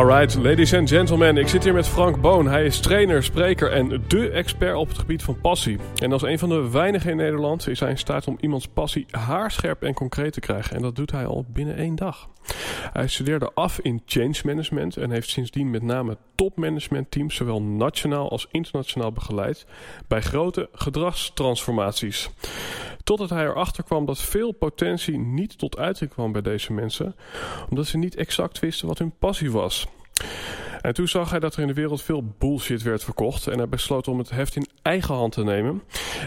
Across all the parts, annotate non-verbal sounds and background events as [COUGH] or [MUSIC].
Alright, ladies and gentlemen, ik zit hier met Frank Boon. Hij is trainer, spreker en dé expert op het gebied van passie. En als een van de weinigen in Nederland is hij in staat om iemands passie haarscherp en concreet te krijgen. En dat doet hij al binnen één dag. Hij studeerde af in change management en heeft sindsdien met name topmanagementteams zowel nationaal als internationaal begeleid bij grote gedragstransformaties. Totdat hij erachter kwam dat veel potentie niet tot uiting kwam bij deze mensen, omdat ze niet exact wisten wat hun passie was. En toen zag hij dat er in de wereld veel bullshit werd verkocht. En hij besloot om het heft in eigen hand te nemen.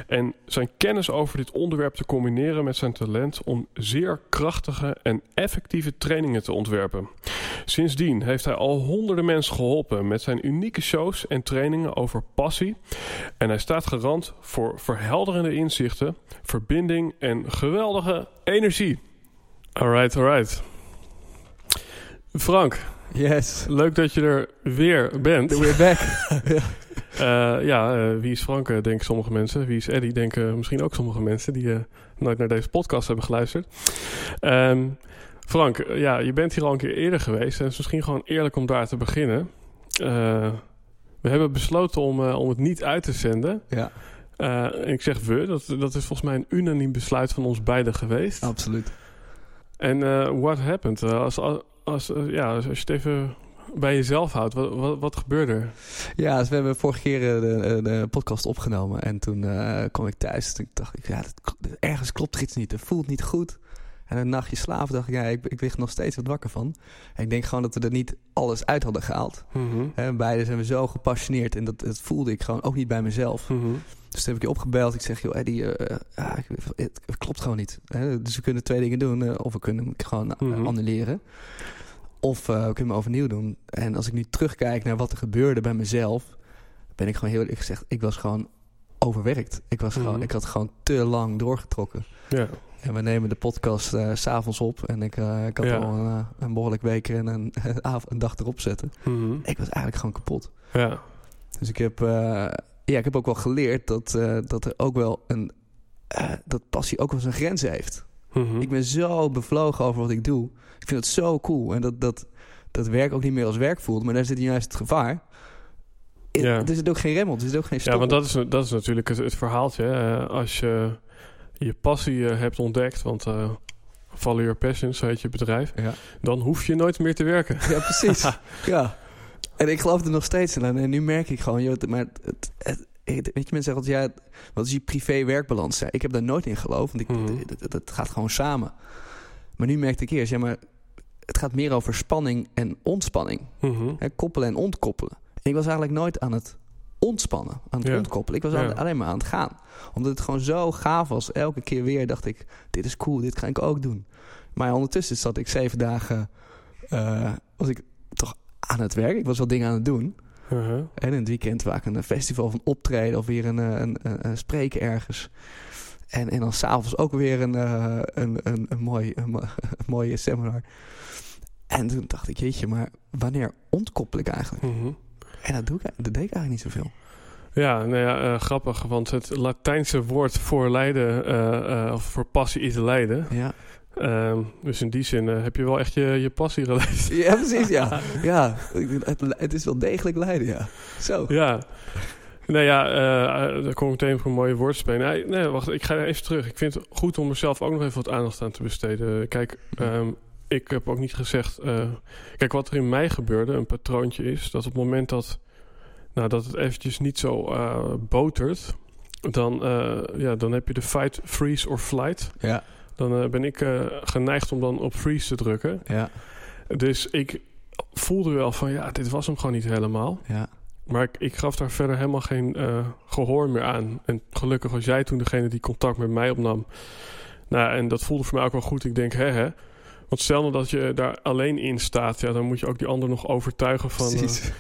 En zijn kennis over dit onderwerp te combineren met zijn talent om zeer krachtige en effectieve trainingen te ontwerpen. Sindsdien heeft hij al honderden mensen geholpen met zijn unieke shows en trainingen over passie. En hij staat garant voor verhelderende inzichten, verbinding en geweldige energie. Alright, alright. Frank, Yes. Leuk dat je er weer bent. We're back. Uh, [LAUGHS] ja, uh, wie is Frank, uh, denken sommige mensen. Wie is Eddie, denken misschien ook sommige mensen die nooit naar deze podcast hebben geluisterd. Um, Frank, ja, je bent hier al een keer eerder geweest. En het is misschien gewoon eerlijk om daar te beginnen. we hebben besloten om, om het niet uit te zenden. Ja. ik zeg we, dat, dat is volgens mij een unaniem besluit van ons beiden geweest. Absoluut. En what happened? als, als, ja, als je het even bij jezelf houdt, wat, wat, wat gebeurde er? Ja, dus we hebben vorige keer de, de podcast opgenomen. En toen uh, kwam ik thuis. En dacht ik, ja, ergens klopt iets niet. Het voelt niet goed. En een nachtje slapen dacht ik, ja, ik, ik lig nog steeds wat wakker van. En ik denk gewoon dat we er niet alles uit hadden gehaald. Mm -hmm. beide zijn we zo gepassioneerd. En dat, dat voelde ik gewoon ook niet bij mezelf. Mm -hmm. Dus toen heb ik je opgebeld. Ik zeg, joh, Eddie, uh, uh, het, het, klopt gewoon niet. Hè? Dus we kunnen twee dingen doen. Uh, of we kunnen hem gewoon mm -hmm. annuleren. Of we kunnen hem overnieuw doen. En als ik nu terugkijk naar wat er gebeurde bij mezelf... ben ik gewoon heel eerlijk gezegd... ik was gewoon overwerkt. Ik, was gewoon, ik had gewoon te lang doorgetrokken. Ja. En we nemen de podcast uh, s'avonds op. En ik, uh, ik had Ja. al een, uh, een behoorlijk week en een, [LAUGHS] een, dag erop zetten. Mhm. Ik was eigenlijk gewoon kapot. Ja. Dus ik heb, ja, ik heb ook wel geleerd dat, dat er ook wel een. Dat passie ook wel zijn grenzen heeft. Mhm. Ik ben zo bevlogen over wat ik doe. Ik vind het zo cool. En dat, dat, dat werk ook niet meer als werk voelt. Maar daar zit juist het gevaar. Ja. Er zit ook geen rem op. Er zit ook geen stop Ja, want dat is, dat is natuurlijk het, het verhaaltje. hè. als je je passie eh, hebt ontdekt, want uh, Follow Your Passion, zo heet je bedrijf, Ja. dan hoef je nooit meer te werken. Ja, precies. [LAUGHS] ja. En ik geloof er nog steeds in. En nu merk ik gewoon, joh, maar het, het, het- weet je, mensen zeggen altijd, ja, wat is je privé-werkbalans? Ja, ik heb daar nooit in geloofd, want ik, Mhm. het gaat gewoon samen. Maar nu merkte ik eerst, ja, maar het gaat meer over spanning en ontspanning. Mhm. Hè, koppelen en ontkoppelen. En ik was eigenlijk nooit aan het ontspannen, aan het Ja. ontkoppelen. Ik was Ja. alleen maar aan het gaan. Omdat het gewoon zo gaaf was. Elke keer weer dacht ik, dit is cool, dit ga ik ook doen. Maar ondertussen zat ik zeven dagen, eh, was ik toch aan het werk. Ik was wel dingen aan het doen. Uh-huh. En in het weekend vaak een festival van optreden of weer een, eh, een, een, een spreken ergens. En, en dan s'avonds ook weer een, eh, een, een, een, mooi, een, mo- [LAUGHS] een mooie seminar. En toen dacht ik, jeetje, maar wanneer ontkoppel ik eigenlijk? Mhm. En dat, doe ik, dat deed ik eigenlijk niet zoveel. Ja, nou ja, eh, grappig, want het Latijnse woord voor lijden, eh, eh, of voor passie is lijden. Ja, Ehm, dus in die zin heb je wel echt je, je passie geleefd. ja [LAUGHS] precies, ja. ja het, het is wel degelijk lijden, ja. Zo. Ja. Nee, ja, daar kom ik meteen voor een mooie woordspeling. Nee, nee, wacht, ik ga even terug. Ik vind het goed om mezelf ook nog even wat aandacht aan te besteden. Kijk, ehm, ik heb ook niet gezegd... eh, kijk, wat er in mij gebeurde, een patroontje is... dat op het moment dat, nou, dat het eventjes niet zo eh, botert... Dan, eh, ja, dan heb je de fight, freeze or flight. Ja, Dan ben ik geneigd om dan op freeze te drukken. ja, Dus ik voelde wel van, ja, dit was hem gewoon niet helemaal. ja. Maar ik, ik gaf daar verder helemaal geen eh, gehoor meer aan. En gelukkig was jij toen degene die contact met mij opnam. Nou, en dat voelde voor mij ook wel goed. Ik denk, hè, hè. Want stel nou dat je daar alleen in staat, ja, dan moet je ook die ander nog overtuigen van. eh,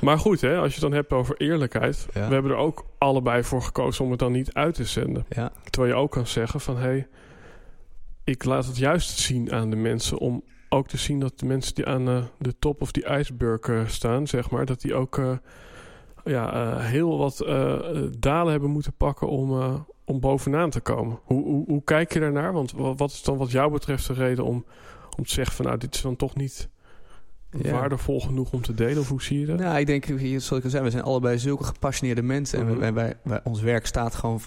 maar goed, hè, als je het dan hebt over eerlijkheid. Ja. We hebben er ook allebei voor gekozen om het dan niet uit te zenden. Ja, Terwijl je ook kan zeggen van hé, hey, ik laat het juist zien aan de mensen om ook te zien dat de mensen die aan eh, de top of die ijsberg eh, staan, zeg maar, dat die ook ja, heel wat dalen hebben moeten pakken om, om bovenaan te komen. Hoe, hoe, hoe kijk je daarnaar? Want wa- wat is dan wat jou betreft de reden om, om te zeggen van nou, dit is dan toch niet Ja. waardevol genoeg om te delen? Of hoe zie je dat? Nou, ik denk, hier, zoals ik al zei, we zijn allebei zulke gepassioneerde mensen. En Mhm. wij, wij, wij- ons werk staat gewoon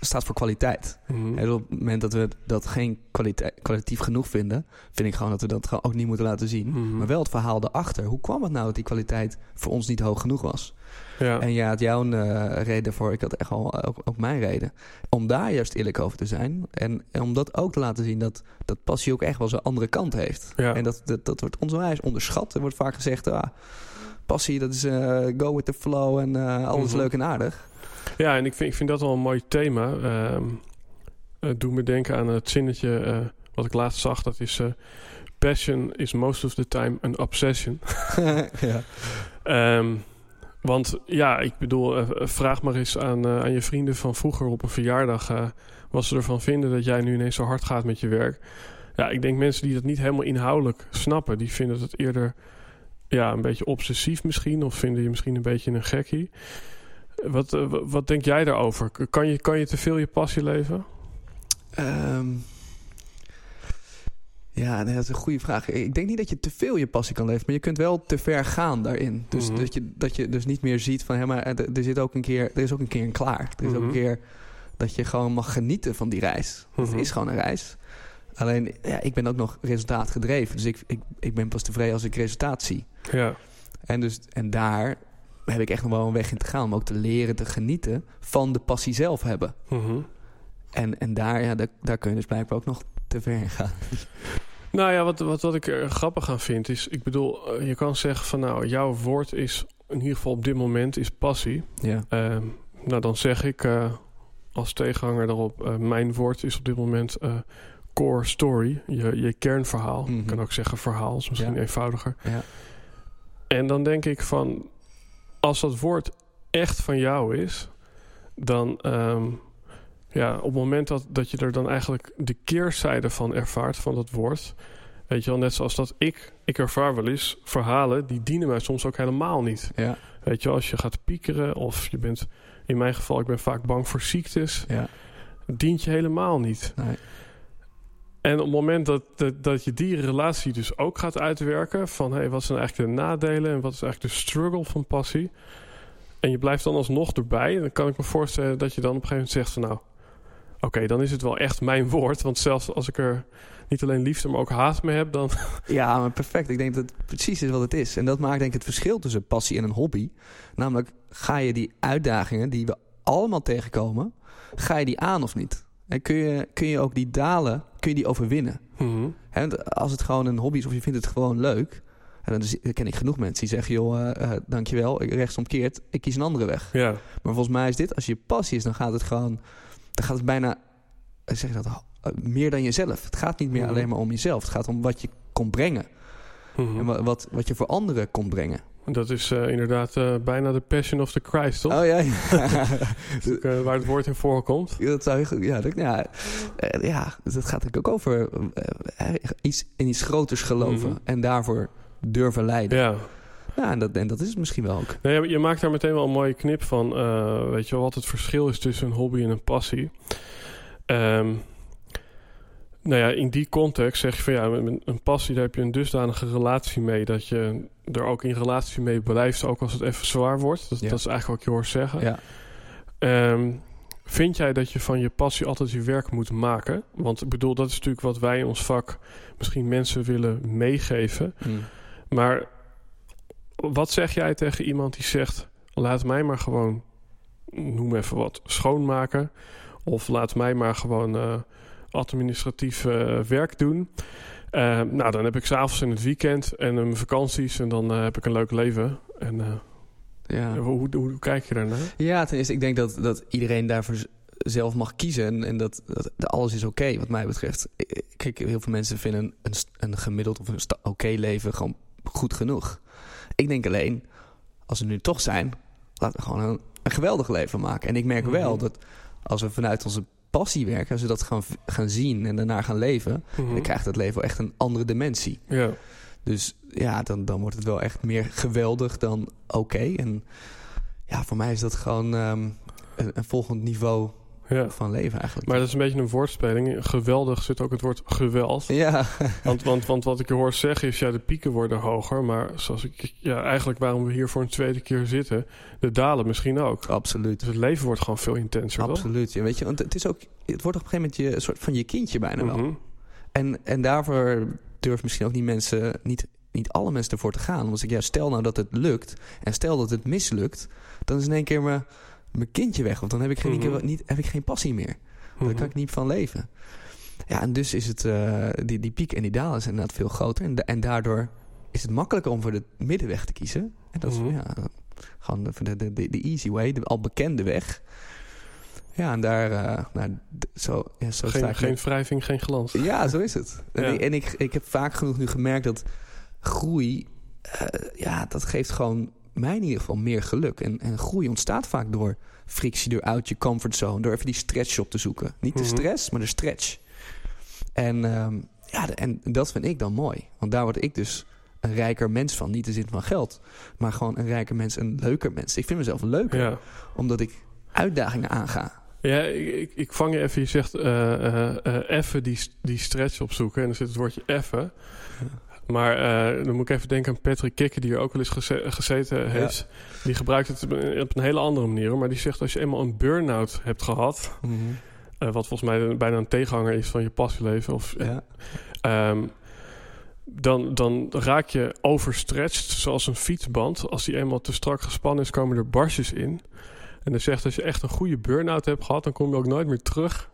staat voor kwaliteit. Mhm. En op het moment dat we dat geen kwalite- kwalitatief genoeg vinden, vind ik gewoon dat we dat gewoon ook niet moeten laten zien. Mhm. Maar wel het verhaal erachter. Hoe kwam het nou dat die kwaliteit voor ons niet hoog genoeg was? Ja. En ja, had jouw eh, reden voor, ik had echt wel ook, ook mijn reden. Om daar juist eerlijk over te zijn. En, en om dat ook te laten zien dat, dat passie ook echt wel zijn andere kant heeft. Ja. En dat, dat, dat wordt onwijs onderschat. Er wordt vaak gezegd, ah, passie dat is eh, go with the flow en eh, alles Mhm. leuk en aardig. Ja, en ik vind, ik vind dat wel een mooi thema. Ehm het doet me denken aan het zinnetje eh, wat ik laatst zag. Dat is... eh, Passion is most of the time an obsession. [LAUGHS] ja. Ehm, want ja, ik bedoel, eh, vraag maar eens aan, aan je vrienden van vroeger op een verjaardag... wat ze ervan vinden dat jij nu ineens zo hard gaat met je werk. Ja, ik denk mensen die dat niet helemaal inhoudelijk snappen... die vinden het eerder ja, een beetje obsessief misschien... of vinden je misschien een beetje een gekkie. Wat, eh, wat denk jij daarover? Kan je, kan je te veel je passie leven? Ehm, ja, dat is een goede vraag. Ik denk niet dat je te veel je passie kan leven, maar je kunt wel te ver gaan daarin. Dus Mhm. dat, je, dat je dus niet meer ziet van, hé, maar er, er zit ook een keer, er is ook een keer een klaar. Er is ook Mhm. een keer dat je gewoon mag genieten van die reis. Mhm. Het is gewoon een reis. Alleen, ja, ik ben ook nog resultaatgedreven. Dus ik, ik, ik ben pas tevreden als ik resultaat zie. Ja, En, dus, en daar heb ik echt nog wel een weg in te gaan. Om ook te leren te genieten van de passie zelf hebben. Mhm. En, en daar, ja, daar, daar kun je dus blijkbaar ook nog te ver in gaan. [LAUGHS] Nou ja, wat, wat, wat ik er grappig aan vind is... ik bedoel, eh, je kan zeggen van nou, jouw woord is... in ieder geval op dit moment is passie. Ja. Ehm, nou, dan zeg ik eh, als tegenhanger daarop... eh, mijn woord is op dit moment eh, core story. Je, je kernverhaal. Mhm. Ik kan ook zeggen verhaal, is misschien Ja. eenvoudiger. Ja. En dan denk ik van... als dat woord echt van jou is... dan... ehm, ja, op het moment dat, dat je er dan eigenlijk de keerzijde van ervaart van dat woord... Weet je wel, net zoals dat ik... Ik ervaar wel eens verhalen... die dienen mij soms ook helemaal niet. Ja. Weet je, als je gaat piekeren of je bent, in mijn geval, ik ben vaak bang voor ziektes, Ja. dient je helemaal niet. Nee. En op het moment dat, dat, je die relatie dus ook gaat uitwerken, van hey, wat zijn eigenlijk de nadelen en wat is eigenlijk de struggle van passie, en je blijft dan alsnog erbij, dan kan ik me voorstellen dat je dan op een gegeven moment zegt van nou, oké, dan is het wel echt mijn woord, want zelfs als ik er niet alleen liefde, maar ook haat mee heb, dan... [LAUGHS] Ja, maar perfect. Ik denk dat het precies is wat het is. En dat maakt denk ik het verschil tussen passie en een hobby. Namelijk, ga je die uitdagingen die we allemaal tegenkomen, ga je die aan of niet? En kun je, kun je ook die dalen, kun je die overwinnen? Mhm. Als het gewoon een hobby is of je vindt het gewoon leuk... En dan ken ik genoeg mensen die zeggen, joh, eh, dankjewel, ik rechtsomkeerd, ik kies een andere weg. Ja, Maar volgens mij is dit, als je passie is, dan gaat het gewoon, dan gaat het bijna, eh, zeg je dat, meer dan jezelf. Het gaat niet meer Mhm. alleen maar om jezelf. Het gaat om wat je komt brengen. Mhm. En wat, wat je voor anderen komt brengen. Dat is eh, inderdaad eh, bijna de passion of the Christ, toch? Oh ja, [LAUGHS] ja. Eh, waar het woord in voorkomt. dat zou je goed- ja, dat, ja, ja, dat gaat ook over iets, in iets groters geloven. Mhm. En daarvoor durven leiden. Ja. Ja, en, dat, en dat is het misschien wel ook. Nee, je maakt daar meteen wel een mooie knip van. weet je wel, wat het verschil is tussen een hobby en een passie. Ehm, nou ja, in die context zeg je van ja, een passie daar heb je een dusdanige relatie mee dat je er ook in relatie mee blijft, ook als het even zwaar wordt. Dat, Ja. dat is eigenlijk wat ik je hoor zeggen. Ja, Ehm, Vind jij dat je van je passie altijd je werk moet maken? Want ik bedoel, dat is natuurlijk wat wij in ons vak misschien mensen willen meegeven. Hmm. Maar wat zeg jij tegen iemand die zegt: laat mij maar gewoon, noem even wat, schoonmaken. Of laat mij maar gewoon eh, administratief eh, werk doen. Eh, nou, dan heb ik s'avonds in het weekend en mijn vakanties en dan heb ik een leuk leven. En ja. hoe, hoe, hoe, kijk je daarnaar? Ja, ten eerste, ik denk dat, dat iedereen daarvoor zelf mag kiezen. En, en dat, dat, alles is oké, wat mij betreft. Kijk, heel veel mensen vinden een, een gemiddeld of een oké leven gewoon goed genoeg. Ik denk alleen, als we nu toch zijn, laten we gewoon een, een geweldig leven maken. En ik merk wel Mhm. dat als we vanuit onze passie werken, als we dat gaan, gaan zien en daarna gaan leven, Mhm. dan krijgt het leven wel echt een andere dimensie. Ja. Dus ja, dan, dan wordt het wel echt meer geweldig dan oké. En ja, voor mij is dat gewoon ehm, een, een volgend niveau ja. van leven eigenlijk. Maar dat is een beetje een woordspeling. Geweldig zit ook het woord geweld. Ja, Want, want, want wat ik je hoor zeggen is, ja, de pieken worden hoger. Maar zoals ik, ja, eigenlijk waarom we hier voor een tweede keer zitten, de dalen misschien ook. absoluut. Dus het leven wordt gewoon veel intenser? Absoluut. Ja, weet je, want het is ook, het wordt op een gegeven moment je, een soort van je kindje bijna wel. Mhm. En, en daarvoor durven misschien ook niet mensen, niet, niet alle mensen ervoor te gaan. Want ik, ja, stel nou dat het lukt en stel dat het mislukt, dan is in één keer mijn, mijn kindje weg. Want dan heb ik geen, Mhm. niet, heb ik geen passie meer. Daar Mhm. kan ik niet van leven. Ja, en dus is het, eh, die, die piek en die dalen zijn inderdaad veel groter. En, da- en daardoor is het makkelijker om voor de middenweg te kiezen. En dat is Mhm. ja, gewoon de, de, de, de easy way, de al bekende weg. Ja, en daar, eh, nou, zo, ja, zo sta Geen, wrijving, geen glans. ja, zo is het. En, ik, en ik, ik heb vaak genoeg nu gemerkt dat groei, eh, ja, dat geeft gewoon mij in ieder geval meer geluk. En, en groei ontstaat vaak door frictie, door uit je comfortzone, door even die stretch op te zoeken. Niet de Mhm. stress, maar de stretch. En, ehm, ja, en dat vind ik dan mooi. Want daar word ik dus een rijker mens van. Niet in de zin van geld, maar gewoon een rijker mens, een leuker mens. Ik vind mezelf leuker, Ja. omdat ik uitdagingen aanga. Ja, ik, ik, ik vang je even. Je zegt eh, even die, die stretch opzoeken. En dan zit het woordje even. Maar eh, dan moet ik even denken aan Patrick Kikker, die er ook wel eens geze- gezeten heeft. Die gebruikt het op een hele andere manier. Maar die zegt als je eenmaal een burn-out hebt gehad... eh, wat volgens mij bijna een tegenhanger is van je passieleven... Of, Ja. Ehm, dan, dan raak je overstretched, zoals een fietsband. Als die eenmaal te strak gespannen is, komen er barstjes in. En dan zegt als je echt een goede burn-out hebt gehad, dan kom je ook nooit meer terug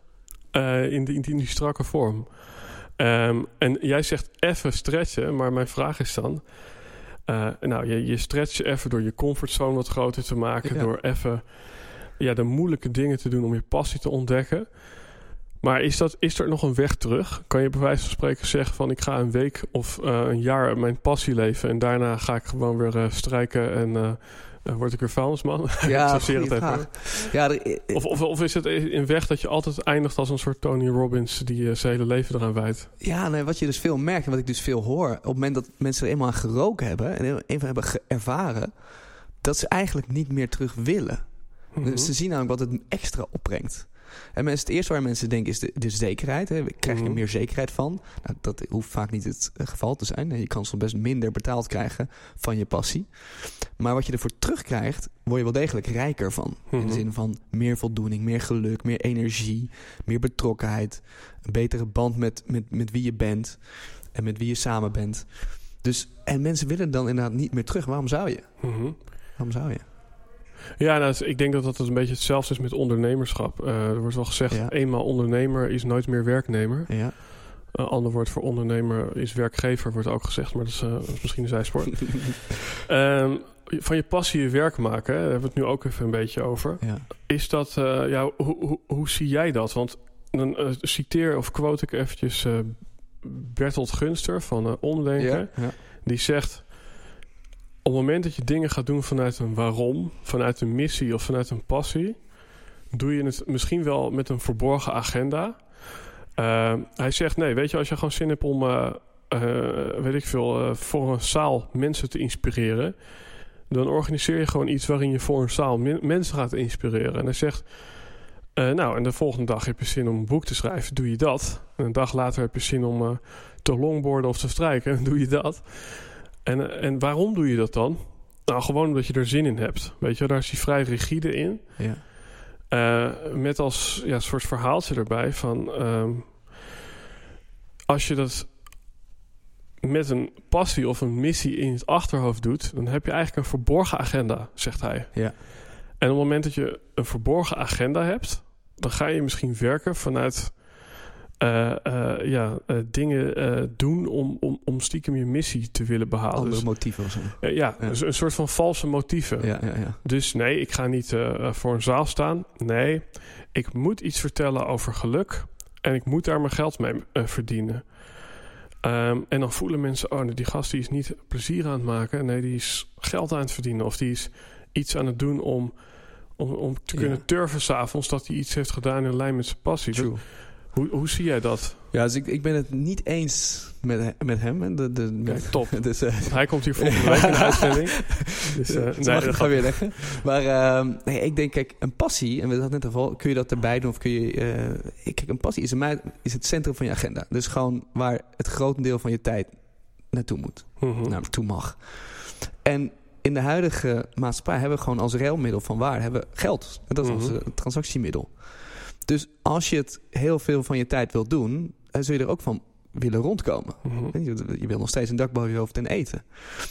eh, in, die, in, die, in die strakke vorm. Ehm, en jij zegt even stretchen, maar mijn vraag is dan... eh, nou, je, je stretcht je even door je comfortzone wat groter te maken. Ja. Door even ja, de moeilijke dingen te doen om je passie te ontdekken. Maar is, dat, is er nog een weg terug? Kan je bij wijze van spreken zeggen van... ik ga een week of eh, een jaar mijn passie leven... en daarna ga ik gewoon weer eh, strijken en word ik weer vuilnisman? [LAUGHS] Ja. Ja, er- Of, of, of is het een weg dat je altijd eindigt als een soort Tony Robbins... die eh, zijn hele leven eraan wijdt? Ja, nee, wat je dus veel merkt en wat ik dus veel hoor... op het moment dat mensen er eenmaal aan geroken hebben... en eenmaal hebben ervaren... dat ze eigenlijk niet meer terug willen. Mhm. Dus ze zien namelijk wat het extra opbrengt. En mensen, het eerste waar mensen denken is de, de zekerheid. Hè. Krijg je Mhm. meer zekerheid van? Nou, dat hoeft vaak niet het eh, geval te zijn. Je kan soms best minder betaald krijgen van je passie. Maar wat je ervoor terugkrijgt, word je wel degelijk rijker van. In Mhm. de zin van meer voldoening, meer geluk, meer energie, meer betrokkenheid. Een betere band met, met, met wie je bent en met wie je samen bent. Dus, en mensen willen dan inderdaad niet meer terug. Waarom zou je? Mhm. Waarom zou je? Ja, nou, ik denk dat dat een beetje hetzelfde is met ondernemerschap. Eh, er wordt wel gezegd, Ja. eenmaal ondernemer is nooit meer werknemer. Ja. Een ander woord voor ondernemer is werkgever, wordt ook gezegd. Maar dat is, eh, dat is misschien een zijspoor. [LAUGHS] Ehm, van je passie je werk maken, hè, daar hebben we het nu ook even een beetje over. ja. Is dat, eh, ja, hoe, hoe, hoe zie jij dat? Want dan citeer of quote ik eventjes Bertolt Gunster van Omdenken. Ja. Die zegt, op het moment dat je dingen gaat doen vanuit een waarom, vanuit een missie of vanuit een passie, doe je het misschien wel met een verborgen agenda. Eh, hij zegt, nee, weet je, als je gewoon zin hebt om, eh, eh, weet ik veel, eh, voor een zaal mensen te inspireren, dan organiseer je gewoon iets waarin je voor een zaal men- mensen gaat inspireren. En hij zegt, nou, en de volgende dag heb je zin om een boek te schrijven, doe je dat. En een dag later heb je zin om te longboarden of te strijken, [LAUGHS] doe je dat. En, en waarom doe je dat dan? Nou, gewoon omdat je er zin in hebt. Weet je, daar is hij vrij rigide in. Ja. Eh, met als ja, soort verhaaltje erbij van... ehm, als je dat met een passie of een missie in het achterhoofd doet... dan heb je eigenlijk een verborgen agenda, zegt hij. Ja. En op het moment dat je een verborgen agenda hebt... dan ga je misschien werken vanuit... eh, eh, ja, eh, dingen doen om, om, om stiekem je missie te willen behalen. Andere Dus, motieven of zo. ja, Ja. dus een soort van valse motieven. Ja, ja, ja. Dus nee, ik ga niet voor een zaal staan. Nee, ik moet iets vertellen over geluk. En ik moet daar mijn geld mee verdienen. Ehm, en dan voelen mensen, oh, nee, die gast die is niet plezier aan het maken. Nee, die is geld aan het verdienen. Of die is iets aan het doen om, om, om te kunnen turven s'avonds... dat hij iets heeft gedaan in lijn met zijn passie. True. Hoe, hoe zie jij dat? Ja, dus ik, ik ben het niet eens met, met hem. De, de, top. [LAUGHS] dus, eh, Hij komt hier volgende week in de uitzending. [LAUGHS] Dus, eh, nee, mag ik gewoon weer leggen. Maar ehm, nee, ik denk, kijk, een passie, en we hadden net al, kun je dat erbij doen of kun je... eh, kijk, een passie is, in mij, is het centrum van je agenda. Dus gewoon waar het grotendeel van je tijd naartoe moet. Mhm. naartoe mag. En in de huidige maatschappij hebben we gewoon als ruilmiddel van waar hebben we geld. Dat is Mhm. ons transactiemiddel. Dus als je het heel veel van je tijd wilt doen, dan zul je er ook van willen rondkomen. Mhm. Je, je wil nog steeds een dak boven je hoofd en eten.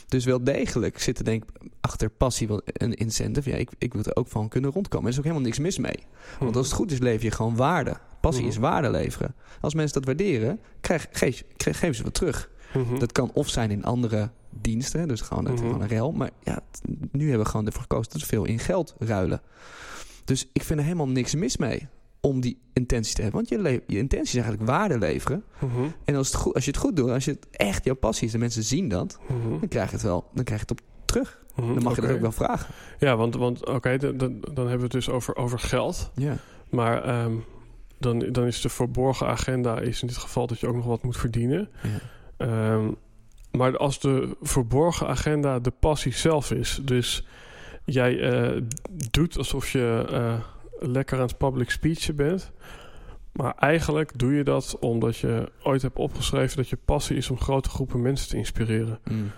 Dus wel degelijk zit er denk ik achter passie wel een incentive. Ja, ik, ik wil er ook van kunnen rondkomen. Er is ook helemaal niks mis mee. Want als het goed is, lever je gewoon waarde. Passie Mhm. is waarde leveren. Als mensen dat waarderen, krijg, geef, geven ze wat terug. Mhm. Dat kan of zijn in andere diensten, dus gewoon, het, Mhm. gewoon een ruil. Maar ja, nu hebben we gewoon ervoor gekozen dat we veel in geld ruilen. Dus ik vind er helemaal niks mis mee om die intentie te hebben. Want je, je intentie is eigenlijk waarde leveren. Mhm. En als, het goed, als je het goed doet, als je het echt jouw passie is en mensen zien dat, Mhm. dan krijg je het wel. Dan krijg je het op terug. Mhm. Dan mag je dat ook wel vragen. Ja, want, want oké, dan, dan dan hebben we het dus over, over geld. Ja. Maar ehm, dan, dan is de verborgen agenda is in dit geval dat je ook nog wat moet verdienen. Ehm, maar als de verborgen agenda de passie zelf is, dus jij eh, doet alsof je eh, lekker aan het public speechen bent, maar eigenlijk doe je dat omdat je ooit hebt opgeschreven dat je passie is om grote groepen mensen te inspireren. Mm.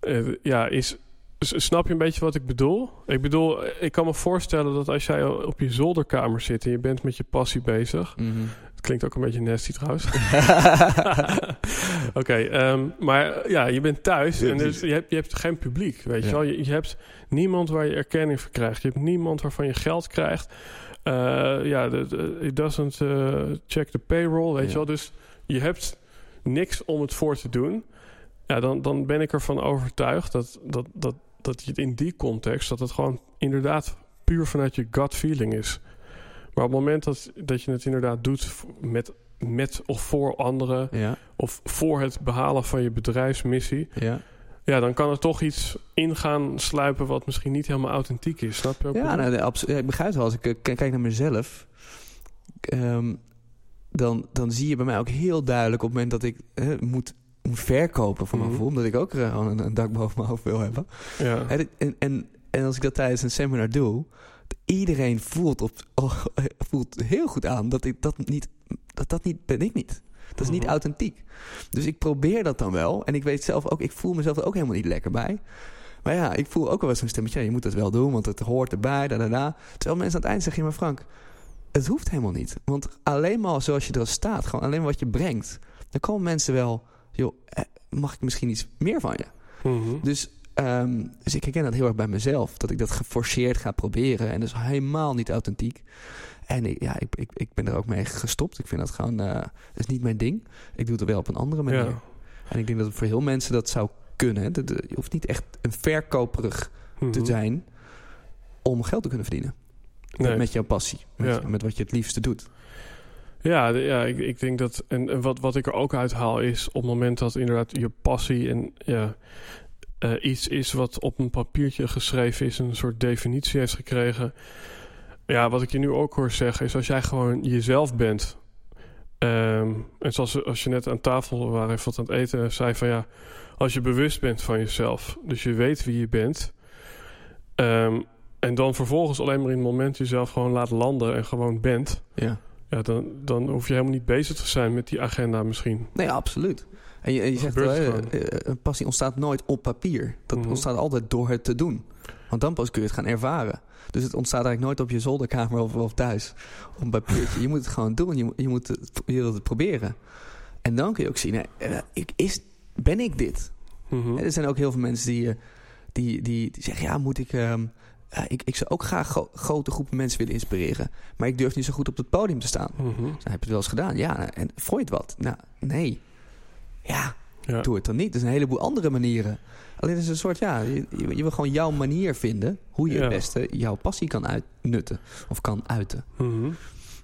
Eh, ja, is, s- snap je een beetje wat ik bedoel? Ik bedoel, ik kan me voorstellen dat als jij op je zolderkamer zit en je bent met je passie bezig. Mhm. Het klinkt ook een beetje nasty trouwens. [LAUGHS] [LAUGHS] Oké, ehm, maar eh, ja, je bent thuis en dus je, hebt, je hebt geen publiek, weet je wel. Je, je hebt niemand waar je erkenning voor krijgt. Je hebt niemand waarvan je geld krijgt. Eh, ja, de, de- it doesn't eh, check the payroll, weet Ja. je wel. Dus je hebt niks om het voor te doen. Ja, dan, dan ben ik ervan overtuigd dat, dat, dat, dat je het in die context... dat het gewoon inderdaad puur vanuit je gut feeling is. Maar op het moment dat, dat je het inderdaad doet met, met of voor anderen... ja, of voor het behalen van je bedrijfsmissie... ja. ja, dan kan er toch iets in gaan sluipen... wat misschien niet helemaal authentiek is. Snap je ook? Ja, nou, nee, abso- ja, ik begrijp het wel. Als ik eh, kijk naar mezelf, ehm, dan, dan zie je bij mij ook heel duidelijk op het moment dat ik eh, moet, moet verkopen van mijn Mhm. gevoel, omdat ik ook eh, gewoon een, een dak boven mijn hoofd wil hebben. ja. En, en, en als ik dat tijdens een seminar doe, iedereen voelt, op, oh, [LAUGHS] voelt heel goed aan dat ik dat niet, dat, dat niet ben ik niet. Dat is niet Mhm. authentiek. Dus ik probeer dat dan wel. En ik weet zelf ook, ik voel mezelf er ook helemaal niet lekker bij. Maar ja, ik voel ook wel eens een stemmetje. Ja, je moet het wel doen, want het hoort erbij. Da, da, da. Terwijl mensen aan het eind zeggen, maar Frank, het hoeft helemaal niet. Want alleen maar zoals je er staat, gewoon alleen wat je brengt, dan komen mensen wel, joh, eh, mag ik misschien iets meer van je? Mhm. Dus, ehm, dus ik herken dat heel erg bij mezelf. Dat ik dat geforceerd ga proberen. En dat is helemaal niet authentiek. En ik, ja, ik, ik, ik ben er ook mee gestopt. Ik vind dat gewoon... eh, dat is niet mijn ding. Ik doe het wel op een andere manier. Ja. En ik denk dat voor heel mensen dat zou kunnen. de- je hoeft niet echt een verkoperig te Mhm. zijn... om geld te kunnen verdienen. Nee. Met, jouw passie. Met, Ja. met wat je het liefste doet. Ja, ja ik, ik denk dat. En, en wat, wat ik er ook uithaal is. op het moment dat inderdaad je passie. en ja, eh, iets is wat op een papiertje geschreven is. een soort definitie heeft gekregen. Ja, wat ik je nu ook hoor zeggen. is als jij gewoon jezelf bent. ehm, en zoals als je net aan tafel waren even wat aan het eten. zei van ja. als je bewust bent van jezelf. dus je weet wie je bent. ehm, en dan vervolgens alleen maar in het moment jezelf gewoon laat landen. en gewoon bent. Ja. Ja, dan, dan hoef je helemaal niet bezig te zijn met die agenda misschien. Nee, absoluut. En je, en je zegt eh, eh, een passie ontstaat nooit op papier. Dat Mhm. ontstaat altijd door het te doen. Want dan pas kun je het gaan ervaren. Dus het ontstaat eigenlijk nooit op je zolderkamer of, of thuis. Om bij puurtje. Je moet het gewoon doen. Je, je, moet het, je wilt het proberen. En dan kun je ook zien, hè, eh, ik, is, ben ik dit? Mhm. Er zijn ook heel veel mensen die, die, die, die zeggen: Ja, moet ik. ehm, ik, ik zou ook graag gro- grote groepen mensen willen inspireren. Maar ik durf niet zo goed op het podium te staan. Mhm. Dus dan heb je het wel eens gedaan. Ja, en vond je het wat? Nou, nee. Ja, Ja. doe het dan niet. Er zijn een heleboel andere manieren. Alleen het is een soort, ja, je, je wil gewoon jouw manier vinden. Hoe je Ja. het beste jouw passie kan uitnutten. Of kan uiten. Mhm.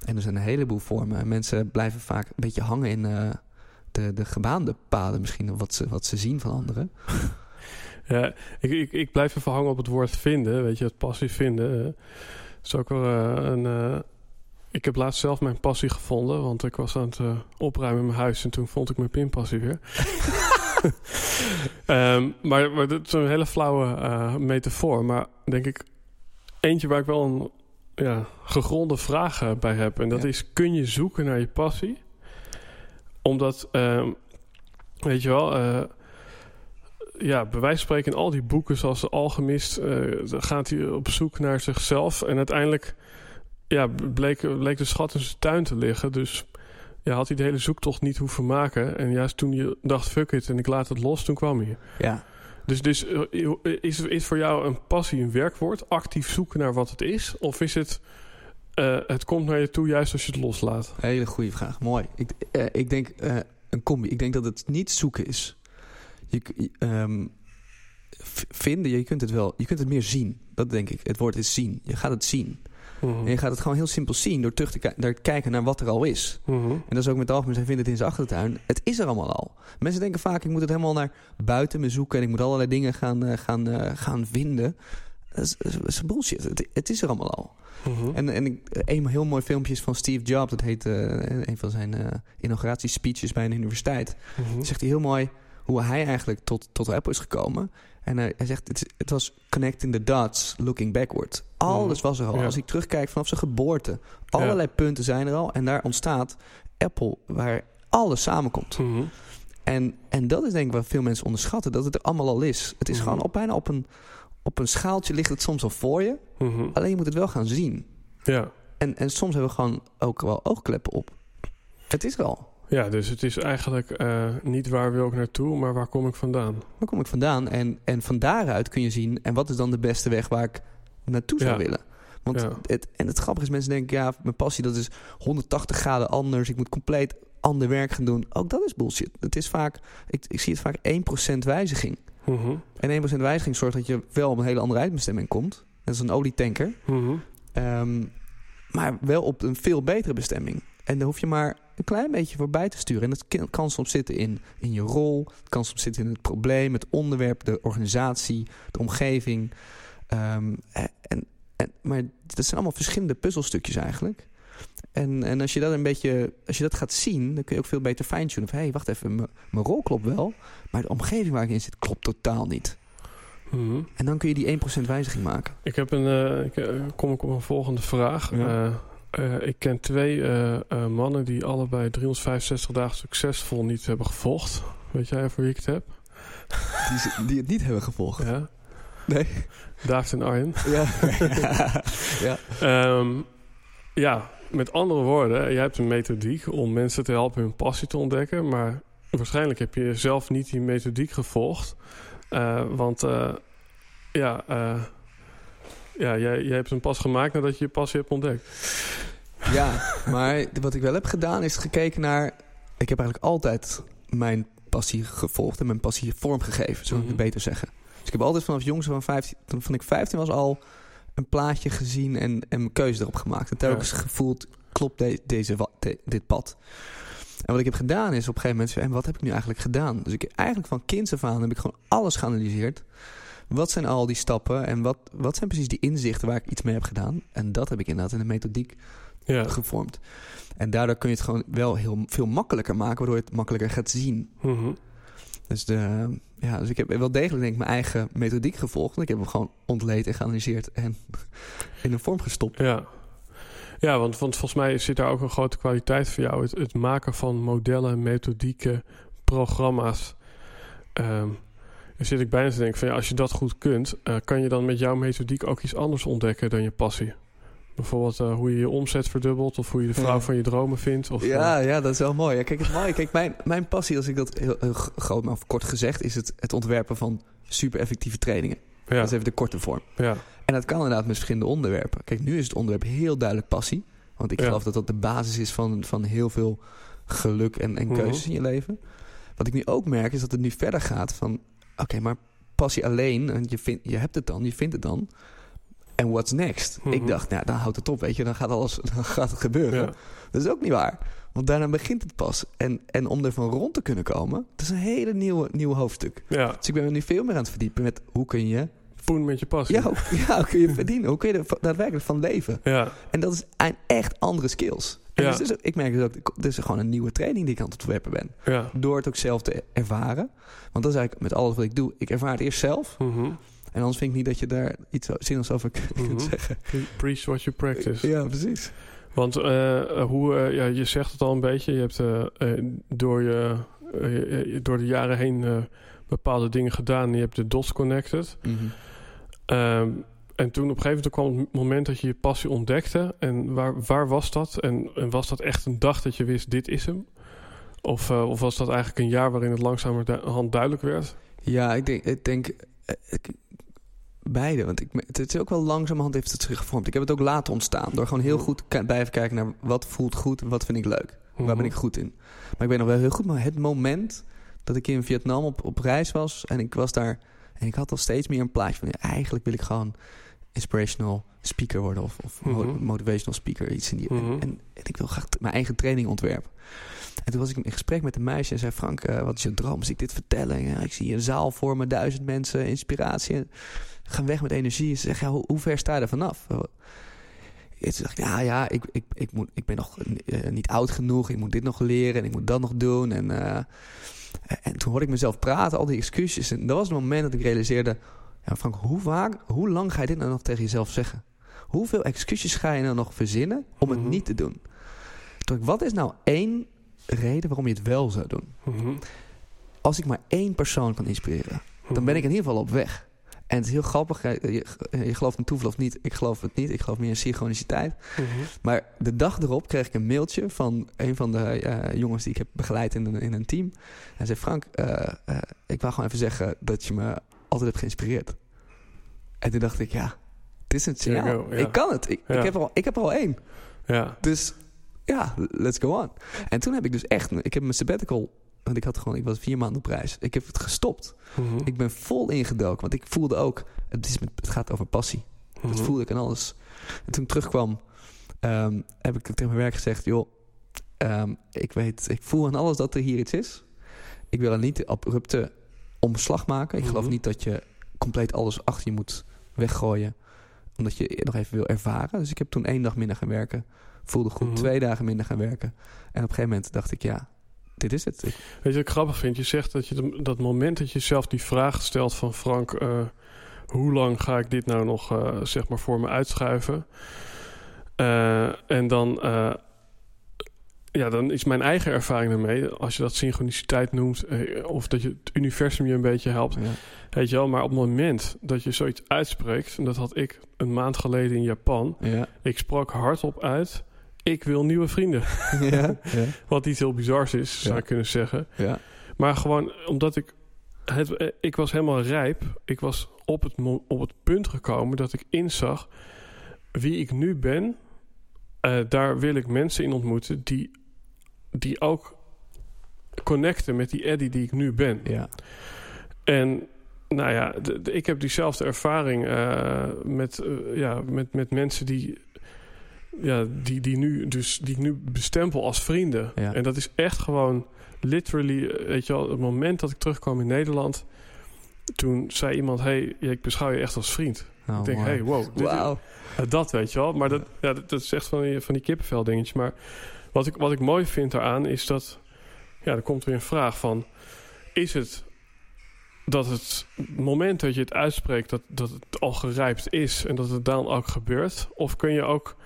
En er zijn een heleboel vormen. En Mensen blijven vaak een beetje hangen in eh, de, de gebaande paden misschien. Wat ze, wat ze zien van anderen. [LAUGHS] Ja, ik, ik, ik blijf even hangen op het woord vinden. Weet je, het passie vinden. eh, is ook wel eh, een. Ik heb laatst zelf mijn passie gevonden, want ik was aan het eh, opruimen in mijn huis en toen vond ik mijn pinpassie weer. [LAUGHS] Ehm, maar, maar dat is een hele flauwe eh, metafoor. Maar denk ik, eentje waar ik wel een ja, gegronde vraag bij heb. En dat Ja. is: kun je zoeken naar je passie? Omdat, ehm, weet je wel, eh, ja, bij wijze van spreken in al die boeken zoals de Alchemist, gaat hij op zoek naar zichzelf. En uiteindelijk ja, bleek, bleek de schat in zijn tuin te liggen. Dus ja, had hij de hele zoektocht niet hoeven maken. En juist toen je dacht, fuck it, en ik laat het los, toen kwam hij. Ja. Dus, dus eh, is, is voor jou een passie een werkwoord? Actief zoeken naar wat het is? Of is het, eh, het komt naar je toe juist als je het loslaat? Hele goede vraag. Mooi. Ik, eh, ik denk een combi. Ik denk dat het niet zoeken is. Je, je, ehm, vinden, je kunt het wel. Je kunt het meer zien. Dat denk ik. Het woord is zien. Je gaat het zien. Mhm. En je gaat het gewoon heel simpel zien door terug te naar kijken naar wat er al is. Mhm. En dat is ook met algemeen. Zij vinden het in zijn achtertuin. Het is er allemaal al. Mensen denken vaak, ik moet het helemaal naar buiten me zoeken. En ik moet allerlei dingen gaan, eh, gaan, eh, gaan vinden. Dat is, dat is bullshit. Het, het is er allemaal al. Mhm. En, en ik- een heel mooi filmpje is van Steve Jobs. Dat heet eh, een van zijn inauguratiespeeches bij een universiteit. Dan zegt hij heel mooi hoe hij eigenlijk tot, tot Apple is gekomen. En hij, hij zegt, het, het was connecting the dots, looking backward. Alles was er al. Ja. Als ik terugkijk vanaf zijn geboorte. Allerlei punten zijn er al. En daar ontstaat Apple, waar alles samenkomt. Mhm. En, en dat is denk ik wat veel mensen onderschatten. Dat het er allemaal al is. Het is Mhm. gewoon op, bijna op een, op een schaaltje ligt het soms al voor je. Mhm. Alleen je moet het wel gaan zien. Ja. En, en soms hebben we gewoon ook wel oogkleppen op. Het is er al. Ja, dus het is eigenlijk eh, niet waar wil ik naartoe, maar waar kom ik vandaan? Waar kom ik vandaan? En, en van daaruit kun je zien... en wat is dan de beste weg waar ik naartoe zou Ja. willen? Want Ja. het, en het grappige is, mensen denken... ja, mijn passie dat is 180 graden anders. Ik moet compleet ander werk gaan doen. Ook dat is bullshit. Het is vaak, ik, ik zie het vaak 1% wijziging. Mhm. En 1% wijziging zorgt dat je wel op een hele andere uitbestemming komt. Dat is een olietanker. Mhm. Ehm, maar wel op een veel betere bestemming. En daar hoef je maar een klein beetje voorbij te sturen. En dat kan- soms zitten in, in je rol. Het kan soms zitten in het probleem, het onderwerp, de organisatie, de omgeving. Ehm, en, en, maar dat zijn allemaal verschillende puzzelstukjes eigenlijk. En, en als je dat een beetje, als je dat gaat zien, dan kun je ook veel beter fine-tunen. Van, hé, hey, wacht even, mijn rol klopt wel, maar de omgeving waar ik in zit klopt totaal niet. Mhm. En dan kun je die 1% wijziging maken. Ik heb een, eh, ik, eh, kom ik op een volgende vraag. Ja. Eh, eh, ik ken twee eh, eh, mannen die allebei 365 dagen succesvol niet hebben gevolgd. Weet jij voor wie ik het heb? Die, die het niet hebben gevolgd. Ja. Nee. David en Arjen. [LAUGHS] Ja. ja. Ehm, ja, met andere woorden, jij hebt een methodiek om mensen te helpen hun passie te ontdekken. Maar waarschijnlijk heb je zelf niet die methodiek gevolgd. Want ja, ja jij, jij hebt hem pas gemaakt nadat je je passie hebt ontdekt. ja, maar wat ik wel heb gedaan is gekeken naar... Ik heb eigenlijk altijd mijn passie gevolgd en mijn passie vormgegeven, zou ik het Mhm. beter zeggen. Dus ik heb altijd vanaf jongs van 15, toen ik 15 was al een plaatje gezien en, en mijn keuze erop gemaakt. En telkens gevoeld, klopt de- deze, de- dit pad. En wat ik heb gedaan is op een gegeven moment... En wat heb ik nu eigenlijk gedaan? Dus ik eigenlijk van kinds af aan heb ik gewoon alles geanalyseerd. Wat zijn al die stappen en wat, wat zijn precies die inzichten waar ik iets mee heb gedaan? En dat heb ik inderdaad in de methodiek Ja. gevormd. En daardoor kun je het gewoon wel heel veel makkelijker maken, waardoor je het makkelijker gaat zien. Mhm. Dus, de, ja, dus ik heb wel degelijk denk ik mijn eigen methodiek gevolgd. Ik heb hem gewoon ontleed en geanalyseerd en [LAUGHS] in een vorm gestopt. Ja. Ja, want, want volgens mij zit daar ook een grote kwaliteit voor jou. Het, het maken van modellen, methodieken, programma's. Ehm, Dan zit ik bijna te denken van ja, als je dat goed kunt, eh, kan je dan met jouw methodiek ook iets anders ontdekken dan je passie? Bijvoorbeeld eh, hoe je je omzet verdubbelt of hoe je de vrouw Ja. van je dromen vindt. Of, Ja, eh, ja, dat is wel mooi. Ja, kijk, het kijk mijn, mijn passie, als ik dat heel, heel groot maar kort gezegd, is het, het ontwerpen van super effectieve trainingen. ja, Dat is even de korte vorm. ja, En dat kan inderdaad met verschillende onderwerpen. Kijk, nu is het onderwerp heel duidelijk passie. Want ik geloof dat dat de basis is van, van heel veel geluk en, en Mhm. keuzes in je leven. Wat ik nu ook merk is dat het nu verder gaat van... Oké, maar passie alleen, en je, vindt, je hebt het dan, je vindt het dan. En what's next? Mhm. Ik dacht, nou, dan houdt het op, weet je. Dan gaat alles [LAUGHS] dan gaat het gebeuren. ja, Dat is ook niet waar. Want daarna begint het pas. En, en om er van rond te kunnen komen, dat is een hele nieuwe, nieuwe hoofdstuk. ja. Dus ik ben me nu veel meer aan het verdiepen met hoe kun je... Poen met je passie. Ja, [LAUGHS] ja, kun je verdienen? Hoe kun je er daadwerkelijk van leven? ja, En dat is een echt andere skills. En Ja. dus ik merk dus ook, dit is gewoon een nieuwe training die ik aan het ontwerpen ben. ja. Door het ook zelf te ervaren. Want dat is eigenlijk met alles wat ik doe. Ik ervaar het eerst zelf. Mhm. En anders vind ik niet dat je daar iets zinnigs over kunt Mhm. zeggen. Pre- Preach what you practice. Ja, precies. Want eh, hoe, eh, ja, je zegt het al een beetje. Je hebt eh, eh, door, je, eh, eh, door de jaren heen eh, bepaalde dingen gedaan. Je hebt de dots connected. Mhm. Ehm, en toen op een gegeven moment kwam het moment dat je je passie ontdekte. En waar, waar was dat? En, en was dat echt een dag dat je wist, dit is hem? Of, eh, of was dat eigenlijk een jaar waarin het langzamerhand duidelijk werd? Ja, ik denk, ik denk eh, ik- beide. Want ik, het is ook wel langzamerhand heeft het zich gevormd. Ik heb het ook laten ontstaan. Door gewoon heel goed te blijven kijken naar wat voelt goed en wat vind ik leuk. Waar ben Mhm. ik goed in? Maar ik weet nog wel heel goed, maar het moment dat ik in Vietnam op, op reis was en ik was daar en ik had al steeds meer een plaatje van ja, eigenlijk wil ik gewoon inspirational speaker worden of, of Mhm. motivational speaker, iets in die. Mhm. en, en ik wil graag mijn eigen training ontwerpen. En toen was ik in gesprek met een meisje en zei: Frank, eh, wat is je droom? Als ik dit vertellen, ja, ik zie een zaal voor me, duizend mensen, inspiratie. Ga weg met energie. Ze zegt: ja, hoe, hoe ver sta je er vanaf? En toen dacht ik, ja, ja, ik, ik, ik, moet, ik ben nog eh, niet oud genoeg. Ik moet dit nog leren en ik moet dat nog doen. En, eh, en toen hoorde ik mezelf praten, al die excuses. En dat was het moment dat ik realiseerde... Ja, Frank, hoe vaak, hoe lang ga je dit nou nog tegen jezelf zeggen? Hoeveel excuses ga je nou nog verzinnen om het Mhm. niet te doen? Toen ik, wat is nou één reden waarom je het wel zou doen? Mhm. Als ik maar één persoon kan inspireren, dan ben ik in ieder geval op weg. En het is heel grappig, je, gelooft in toeval of niet. Ik geloof het niet, ik geloof meer in synchroniciteit. Mhm. Maar de dag erop kreeg ik een mailtje van een van de eh, jongens die ik heb begeleid in een, in een team. Hij zei: Frank, eh, eh, ik wou gewoon even zeggen dat je me altijd hebt geïnspireerd. En toen dacht ik: ja, dit is een signaal. go. Ik kan het. Ik, heb er al, ik heb er al één. Ja, Dus ja, let's go on. En toen heb ik dus echt, ik heb mijn sabbatical, want ik had gewoon, ik was vier maanden op reis. Ik heb het gestopt. Mhm. Ik ben vol ingedoken, want ik voelde ook, het, is het gaat over passie. Dat Mhm. voelde ik en alles. En toen ik terugkwam, ehm, heb ik tegen mijn werk gezegd: joh, ehm, ik weet, ik voel aan alles dat er hier iets is. Ik wil er niet de abrupte omslag maken. Ik geloof Mhm. niet dat je compleet alles achter je moet weggooien, omdat je nog even wil ervaren. Dus ik heb toen één dag minder gaan werken. Voelde goed, twee dagen minder gaan werken. En op een gegeven moment dacht ik: ja, dit is het. Weet je wat ik grappig vind? Je zegt dat je de- dat moment dat je zelf die vraag stelt van Frank, eh, hoe lang ga ik dit nou nog eh, zeg maar voor me uitschuiven? Eh, en dan, ja, dan is mijn eigen ervaring ermee, als je dat synchroniciteit noemt, of dat je het universum je een beetje helpt, ja. weet je wel. Maar op het moment dat je zoiets uitspreekt, en dat had ik een maand geleden in Japan, Ja. ik sprak hardop uit. Ik wil nieuwe vrienden. [LAUGHS] ja. ja. Wat iets heel bizars is, zou ik kunnen zeggen. ja. Maar gewoon omdat ik. Het, eh, ik was helemaal rijp. Ik was op het, op het punt gekomen dat ik inzag. Wie ik nu ben. eh, daar wil ik mensen in ontmoeten. Die, die ook connecten met die Eddie die ik nu ben. ja. En nou ja, ik heb diezelfde ervaring eh, met, ja, met, met mensen die, ja, die, die, nu, dus, die ik nu bestempel als vrienden. Ja. En dat is echt gewoon literally, eh, weet je wel, het moment dat ik terugkwam in Nederland. Toen zei iemand, hey, ik beschouw je echt als vriend. Oh, ik denk, mooi. hey, wow. dit eh, dat weet je wel. Maar dat, ja, dat, dat is echt van die, van die kippenvel dingetjes. Maar wat ik, wat ik mooi vind daaraan is dat... Ja, er komt weer een vraag van... Is het dat het moment dat je het uitspreekt... dat, dat het al gerijpt is en dat het dan ook gebeurt? Of kun je ook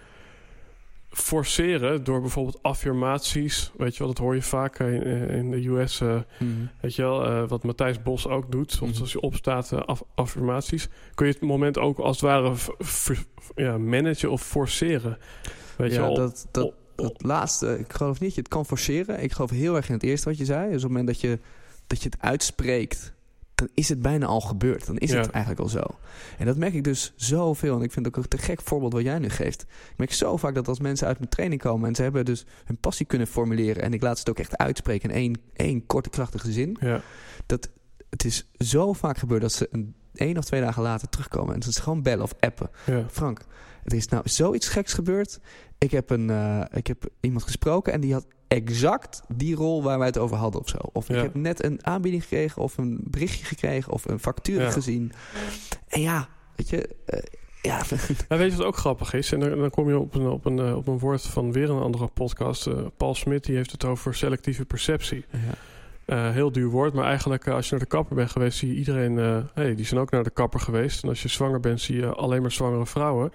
forceren door bijvoorbeeld affirmaties. Weet je wel, dat hoor je vaak in, in de US. Uh, mm. Weet je wel, uh, wat Matthijs Bos ook doet. Soms mm. als je opstaat, uh, aff affirmaties. Kun je het moment ook als het ware ja, managen of forceren. Weet ja, je wel, dat, dat, op, dat laatste, ik geloof niet dat je het kan forceren. Ik geloof heel erg in het eerste wat je zei. Dus op het moment dat je, dat je het uitspreekt dan is het bijna al gebeurd. Dan is het eigenlijk al zo. En dat merk ik dus zoveel. En ik vind het ook een te gek voorbeeld wat jij nu geeft. Ik merk zo vaak dat als mensen uit mijn training komen... en ze hebben dus hun passie kunnen formuleren... en ik laat ze het ook echt uitspreken in één, één korte, krachtige zin... Ja. dat het is zo vaak gebeurd dat ze een één of twee dagen later terugkomen... en ze gewoon bellen of appen. Ja. Frank, er is nou zoiets geks gebeurd. Ik heb, een, uh, ik heb iemand gesproken en die had exact die rol waar wij het over hadden of zo. Of Ja. ik heb net een aanbieding gekregen of een berichtje gekregen of een factuur Ja. gezien. En ja, weet je, eh, ja, [LAUGHS] weet je wat ook grappig is? En dan, dan kom je op een, op, een, eh, op een woord van weer een andere podcast. Eh, Paul Smit die heeft het over selectieve perceptie. ja. Heel duur woord, maar eigenlijk als je naar de kapper bent geweest, zie je iedereen. hey, die zijn ook naar de kapper geweest. En als je zwanger bent, zie je alleen maar zwangere vrouwen.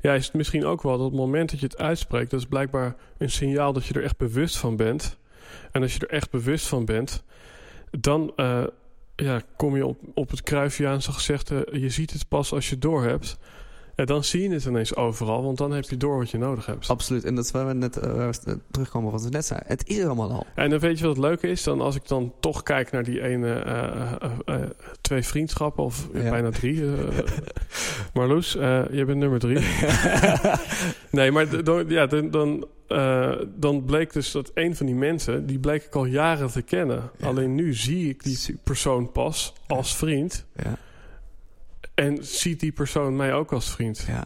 Ja, is het misschien ook wel dat het moment dat je het uitspreekt, dat is blijkbaar een signaal dat je er echt bewust van bent. En als je er echt bewust van bent, dan eh, ja, kom je op, op het Cruyffiaanse gezegde: je ziet het pas als je het door hebt. En dan zie je het ineens overal, want dan heb je door wat je nodig hebt. absoluut. En dat is waar we net waar we terugkomen wat we net zeiden. Het is er allemaal al. En dan weet je wat het leuke is? Dan als ik dan toch kijk naar die ene, eh, twee vriendschappen, of Ja. bijna drie. [LAUGHS] Marloes, je bent nummer drie. [LAUGHS] nee, maar dan, ja, dan, dan, dan bleek dus dat een van die mensen, die bleek ik al jaren te kennen. Ja. Alleen nu zie ik die persoon pas als vriend. Ja, En ziet die persoon mij ook als vriend. ja.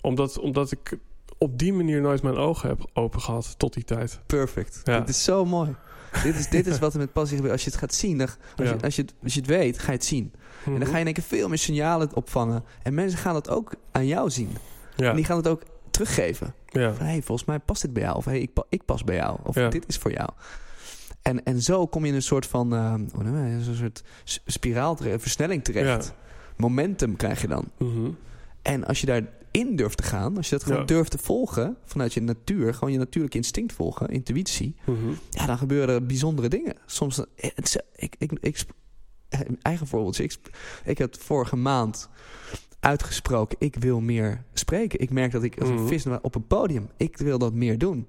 Omdat, omdat ik op die manier nooit mijn ogen heb open gehad tot die tijd. perfect. Ja. Dit is zo mooi. dit, is, dit is wat er met passie gebeurt. Als je het gaat zien, dan, als, Ja. je, als, je het, als je het weet, ga je het zien. En dan ga je in één keer veel meer signalen opvangen. En mensen gaan dat ook aan jou zien. ja, En die gaan het ook teruggeven. ja. Van, hey, volgens mij past dit bij jou. Of hey, ik, pa- ik pas bij jou. Of dit is voor jou. En, en zo kom je in een soort van eh, je dat? een soort spiraal terecht, versnelling terecht. Momentum krijg je dan. Mhm. En als je daarin durft te gaan, als je dat gewoon Ja. durft te volgen vanuit je natuur, gewoon je natuurlijke instinct volgen, intuïtie, Mhm. ja, dan gebeuren er bijzondere dingen. Soms, eh, is- ik, ik, ik, eh, eigen voorbeeld, ik, ik heb vorige maand uitgesproken, ik wil meer spreken. Ik merk dat ik als een Mhm. vis op een podium, ik wil dat meer doen.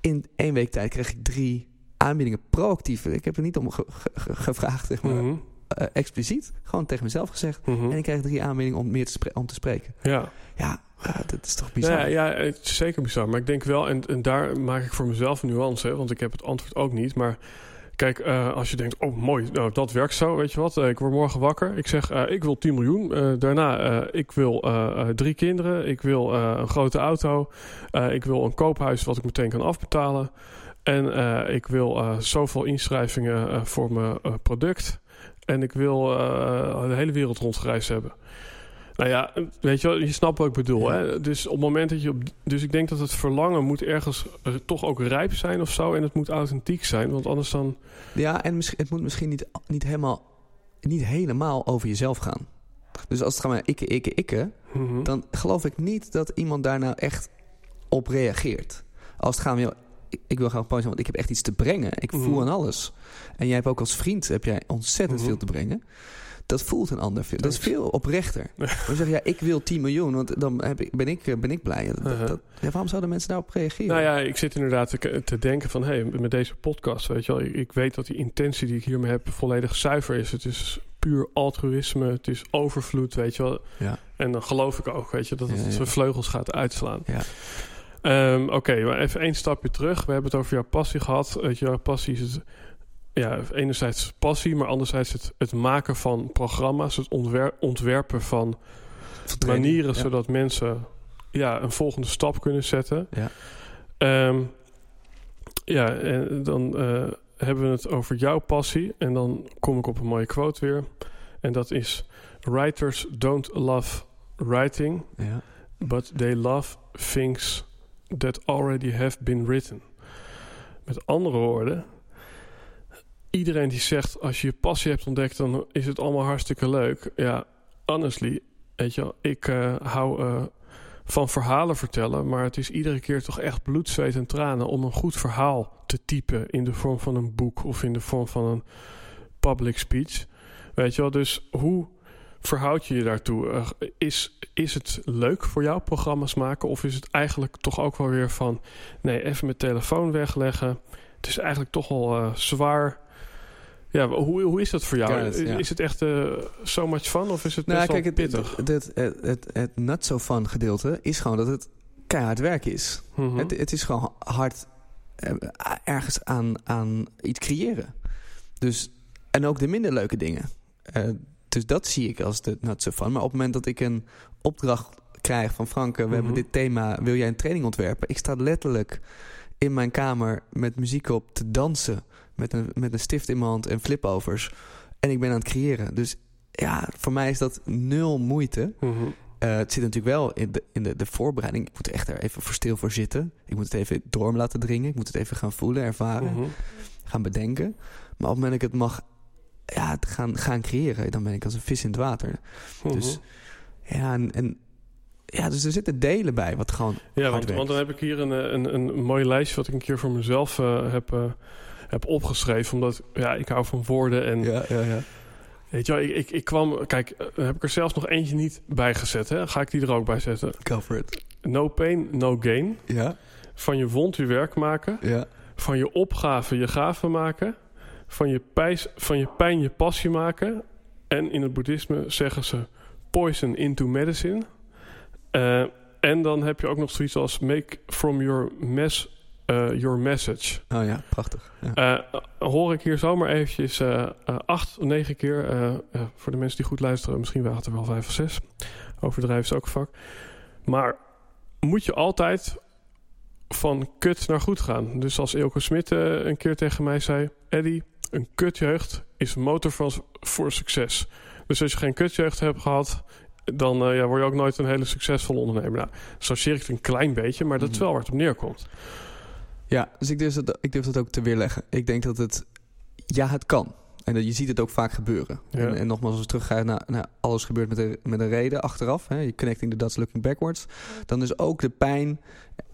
In één week tijd kreeg ik drie aanbiedingen proactief. Ik heb er niet om ge- ge- ge- gevraagd, zeg maar. Eh, expliciet. Gewoon tegen mezelf gezegd. Mhm. En ik kreeg drie aanbiedingen om meer te, om te spreken. Ja. Ja, ja, dat is toch bizar. Ja, ja, het is zeker bizar. Maar ik denk wel, en, en daar maak ik voor mezelf een nuance, hè, want ik heb het antwoord ook niet. Maar kijk, eh, als je denkt, oh mooi, nou, dat werkt zo, weet je wat? Eh, ik word morgen wakker. Ik zeg, eh, ik wil 10 miljoen. Eh, daarna, eh, ik wil eh, eh, drie kinderen. Ik wil eh, een grote auto. Eh, ik wil een koophuis wat ik meteen kan afbetalen. En eh, ik wil eh, zoveel inschrijvingen eh, voor mijn eh, product. En ik wil eh, de hele wereld rondgereisd hebben. Nou ja, weet je wel, je snapt wat ik bedoel. Ja. Hè? Dus op het moment dat je... Op, dus ik denk dat het verlangen moet ergens eh, toch ook rijp zijn of zo. En het moet authentiek zijn. Want anders dan... Ja, en het moet misschien niet, niet, helemaal, niet helemaal over jezelf gaan. Dus als het gaat maar ikke, ikke, ikke... Mhm. dan geloof ik niet dat iemand daar nou echt op reageert. Als het gaat om, ik, ik wil graag pauze, want ik heb echt iets te brengen. Ik voel Mhm. aan alles. En jij hebt ook als vriend heb jij ontzettend Mhm. veel te brengen. Dat voelt een ander veel. Dat is veel oprechter. [LAUGHS] Maar zeggen, ja, ik wil 10 miljoen, want dan heb ik, ben, ik, ben ik blij. Dat, Uh-huh. dat, ja, waarom zouden mensen daarop reageren? Nou ja, ik zit inderdaad te, te denken van... Hé, hey, met deze podcast, weet je wel... Ik, ik weet dat die intentie die ik hiermee heb volledig zuiver is. Het is puur altruïsme. Het is overvloed, weet je wel. Ja. En dan geloof ik ook, weet je, dat het ja. zijn vleugels gaat uitslaan. Ja. Ehm, Oké, maar even één stapje terug. We hebben het over jouw passie gehad. Jouw passie is het, ja, enerzijds passie, maar anderzijds het, het maken van programma's, het ontwer- ontwerpen van manieren Ja. zodat mensen ja, een volgende stap kunnen zetten. Ja. Ehm, ja, en dan eh, hebben we het over jouw passie. En dan kom ik op een mooie quote weer. En dat is: Writers don't love writing, Ja. but they love things that already have been written. Met andere woorden, iedereen die zegt als je je passie hebt ontdekt, dan is het allemaal hartstikke leuk. Ja, honestly, weet je wel, ik eh, hou eh, van verhalen vertellen. Maar het is iedere keer toch echt bloed, zweet en tranen om een goed verhaal te typen in de vorm van een boek of in de vorm van een public speech. Weet je wel, dus hoe verhoud je je daartoe? Uh, is, is het leuk voor jou programma's maken? Of is het eigenlijk toch ook wel weer van... nee, even mijn telefoon wegleggen. Het is eigenlijk toch wel uh, zwaar. Ja, hoe, hoe is dat voor jou? It. Is het echt uh, so much fun of is het Nou, kijk, het, pittig? het, het, het, het, het not so fun gedeelte is gewoon dat het keihard werk is. Mhm. Het, het is gewoon hard eh, ergens aan, aan iets creëren. Dus, en ook de minder leuke dingen. Eh, dus dat zie ik als de not so fun. Maar op het moment dat ik een opdracht krijg van Frank... eh, we Mhm. hebben dit thema, wil jij een training ontwerpen? Ik sta letterlijk in mijn kamer met muziek op te dansen... met een, met een stift in mijn hand en flipovers. En ik ben aan het creëren. Dus ja, voor mij is dat nul moeite... Mhm. Eh, het zit natuurlijk wel in, de, in de, de voorbereiding. Ik moet er echt er even voor stil voor zitten. Ik moet het even door me laten dringen. Ik moet het even gaan voelen, ervaren, Mhm. gaan bedenken. Maar op het moment dat ik het mag ja, gaan, gaan creëren... dan ben ik als een vis in het water. Mhm. Dus ja, en, en, ja, dus er zitten delen bij wat gewoon Ja, want, dan heb ik hier een, eh, een, een mooi lijstje wat ik een keer voor mezelf eh, heb, eh, heb opgeschreven. Omdat ja, ik hou van woorden. En Ja, ja, ja. weet je wel, ik, ik, ik kwam... Kijk, heb ik er zelfs nog eentje niet bij gezet. Hè? Ga ik die er ook bij zetten. Go for it. No pain, no gain. Ja, Van je wond je werk maken. ja. Van je opgave je gave maken. Van je, pijs, van je pijn je passie maken. En in het boeddhisme zeggen ze poison into medicine. Eh, en dan heb je ook nog zoiets als make from your mess eh, your message. Oh ja, prachtig. Ja. Eh, hoor ik hier zomaar eventjes acht, negen keer. voor de mensen die goed luisteren, misschien waren het er wel vijf of zes. Overdrijven is ook een vak. Maar moet je altijd van kut naar goed gaan. Dus als Eelco Smit een keer tegen mij zei... Eddie, een kutjeugd is motor voor, voor succes. Dus als je geen kutjeugd hebt gehad... dan eh, ja, word je ook nooit een hele succesvolle ondernemer. Nou, chargeer ik het een klein beetje, maar dat is Mhm. wel waar het op neerkomt. Ja, dus ik durf, dat, ik durf dat ook te weerleggen. Ik denk dat het... Ja, het kan. En dat je ziet het ook vaak gebeuren. Ja. En, en nogmaals, als we teruggaan naar, naar alles gebeurt met een, met een reden achteraf. Hè, je connecting the dots, looking backwards. Dan is ook de pijn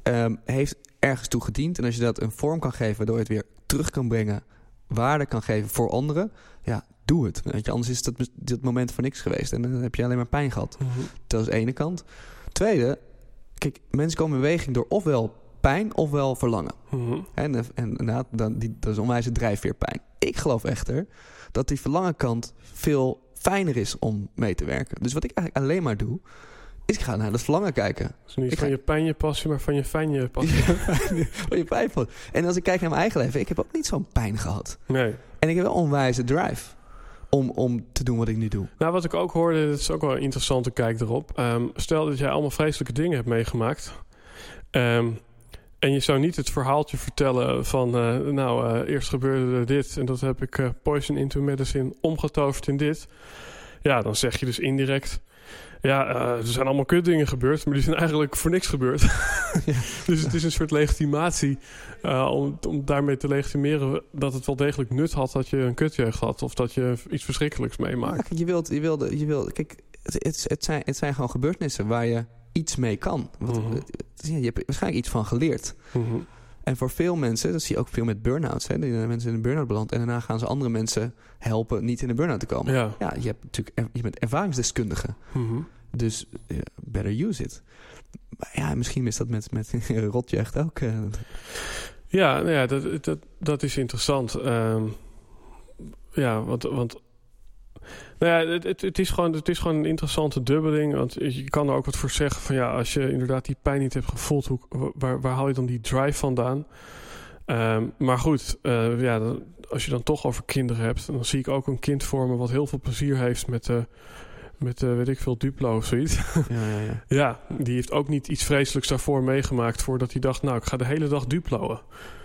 ehm, heeft ergens toe gediend. En als je dat een vorm kan geven, waardoor je het weer terug kan brengen... waarde kan geven voor anderen, ja, doe het. Weet je, anders is dat, dat moment voor niks geweest. En dan heb je alleen maar pijn gehad. Dat is de ene kant. Tweede, kijk, mensen komen in beweging door ofwel pijn ofwel verlangen. Mhm. En, en inderdaad, dan, die, dat is onwijze drijfveerpijn. Ik geloof echter dat die verlangenkant veel fijner is om mee te werken. Dus wat ik eigenlijk alleen maar doe, ik ga naar dat verlangen kijken. Dus niet Ik van ga- je pijn je passie, maar van je fijn [LAUGHS] je passie. Wat je pijn. En als ik kijk naar mijn eigen leven, ik heb ook niet zo'n pijn gehad. Nee. En ik heb wel onwijze drive om, om te doen wat ik nu doe. Nou, wat ik ook hoorde, dat is ook wel een interessante kijk erop. Ehm, stel dat jij allemaal vreselijke dingen hebt meegemaakt. Ehm, en je zou niet het verhaaltje vertellen van... eh, nou, eh, eerst gebeurde er dit... en dat heb ik eh, poison into medicine omgetoverd in dit. Ja, dan zeg je dus indirect... Ja, eh, er zijn allemaal kutdingen gebeurd... maar die zijn eigenlijk voor niks gebeurd. [LAUGHS] dus het is een soort legitimatie... eh, om, om daarmee te legitimeren dat het wel degelijk nut had... dat je een kutjeugd had... of dat je iets verschrikkelijks meemaakt. Ja, je wilt, je wilt, je wilt kijk, het, het, het zijn, het zijn gewoon gebeurtenissen waar je iets mee kan. Want, Mhm. ja, je hebt waarschijnlijk iets van geleerd. Mhm. En voor veel mensen, dat zie je ook veel met burn-outs. Hè, die mensen in een burn-out beland en daarna gaan ze andere mensen helpen niet in een burn-out te komen. Ja. Ja, je, hebt natuurlijk, er- je bent ervaringsdeskundige, Mhm. dus better use it. Maar ja, misschien is dat met, met [LAUGHS] rotjeugd ook. eh, Ja, nou ja dat, dat, dat is interessant. Ehm, ja, want, want nou ja, het, het, het, is gewoon, het is gewoon een interessante dubbeling. Want je kan er ook wat voor zeggen van ja, als je inderdaad die pijn niet hebt gevoeld, hoe, waar, waar haal je dan die drive vandaan? Ehm, maar goed, eh, ja, dan- als je dan toch over kinderen hebt, dan zie ik ook een kind vormen wat heel veel plezier heeft met, eh met eh, weet ik veel, Duplo of zoiets. [LAUGHS] ja, ja, ja. ja, die heeft ook niet iets vreselijks daarvoor meegemaakt voordat hij dacht, nou, ik ga de hele dag Duploen.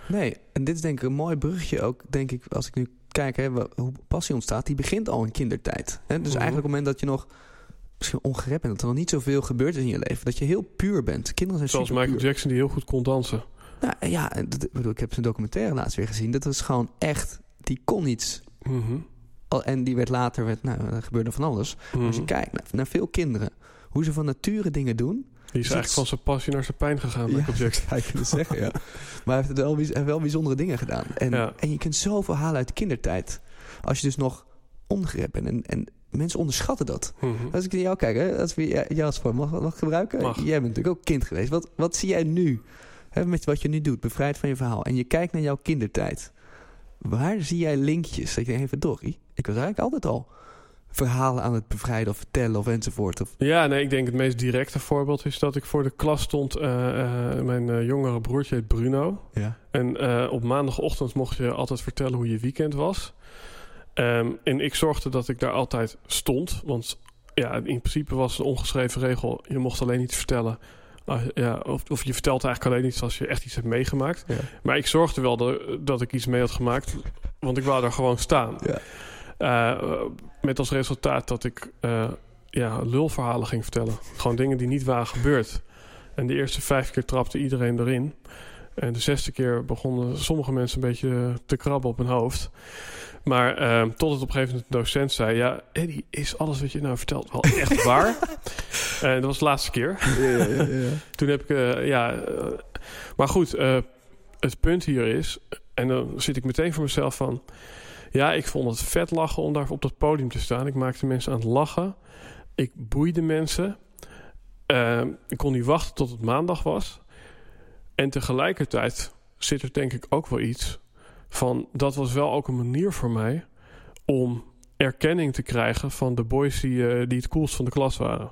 Nee, en dit is denk ik een mooi bruggetje ook, denk ik, als ik nu kijk hè, wa- hoe passie ontstaat. Die begint al in kindertijd. Hè? Dus Mhm. eigenlijk op het moment dat je nog misschien ongerept bent, dat er nog niet zoveel gebeurd is in je leven, dat je heel puur bent. Kinderen zijn Zoals Michael puur. Jackson die heel goed kon dansen. Nou ja, dat, bedoel, ik heb zijn documentaire laatst weer gezien. Dat was gewoon echt, die kon iets. Al- En die werd later, werd, nou, er gebeurde van alles. Maar Als je Mhm. kijkt naar, naar veel kinderen, hoe ze van nature dingen doen. Die is Dus eigenlijk van zijn passie naar zijn pijn gegaan, Ja, Jackson. je kunnen zeggen, ja. Maar hij heeft wel, hij heeft wel bijzondere dingen gedaan. En, Ja. en je kunt zoveel halen uit de kindertijd. Als je dus nog ongerept bent. En, en mensen onderschatten dat. Mhm. Als ik naar jou kijk, hè, als we j- jou als mag, mag gebruiken. Mag. Jij bent natuurlijk ook kind geweest. Wat, wat zie jij nu? Hè, met wat je nu doet, bevrijd van je verhaal. En je kijkt naar jouw kindertijd. Waar zie jij linkjes? Dat je denkt, verdorie, ik was eigenlijk altijd al verhalen aan het bevrijden of vertellen of enzovoort. Of, Ja, nee, ik denk het meest directe voorbeeld is dat ik voor de klas stond. eh, eh, mijn eh, jongere broertje heet Bruno. ja. En op maandagochtend mocht je altijd vertellen hoe je weekend was. Ehm, en ik zorgde dat ik daar altijd stond. Want ja, in principe was het een ongeschreven regel. Je mocht alleen iets vertellen. ah, ja, of, of je vertelt eigenlijk alleen iets als je echt iets hebt meegemaakt. Ja. Maar ik zorgde wel dat, dat ik iets mee had gemaakt. Want ik wou daar gewoon staan. Ja. Met als resultaat dat ik eh, ja, lulverhalen ging vertellen. Gewoon dingen die niet waren gebeurd. En de eerste vijf keer trapte iedereen erin. En de zesde keer begonnen sommige mensen een beetje te krabben op hun hoofd. Maar eh, tot het op een gegeven moment de docent zei... Ja, Eddie, is alles wat je nou vertelt wel echt [LAUGHS] waar? En dat was de laatste keer. Ja, ja, ja, ja. [LAUGHS] Toen heb ik, eh, ja... eh, maar goed, het punt hier is... En dan zit ik meteen voor mezelf van... Ja, ik vond het vet lachen om daar op dat podium te staan. Ik maakte mensen aan het lachen. Ik boeide mensen. Eh, ik kon niet wachten tot het maandag was. En tegelijkertijd zit er denk ik ook wel iets van... Dat was wel ook een manier voor mij om erkenning te krijgen van de boys die, eh, die het coolst van de klas waren.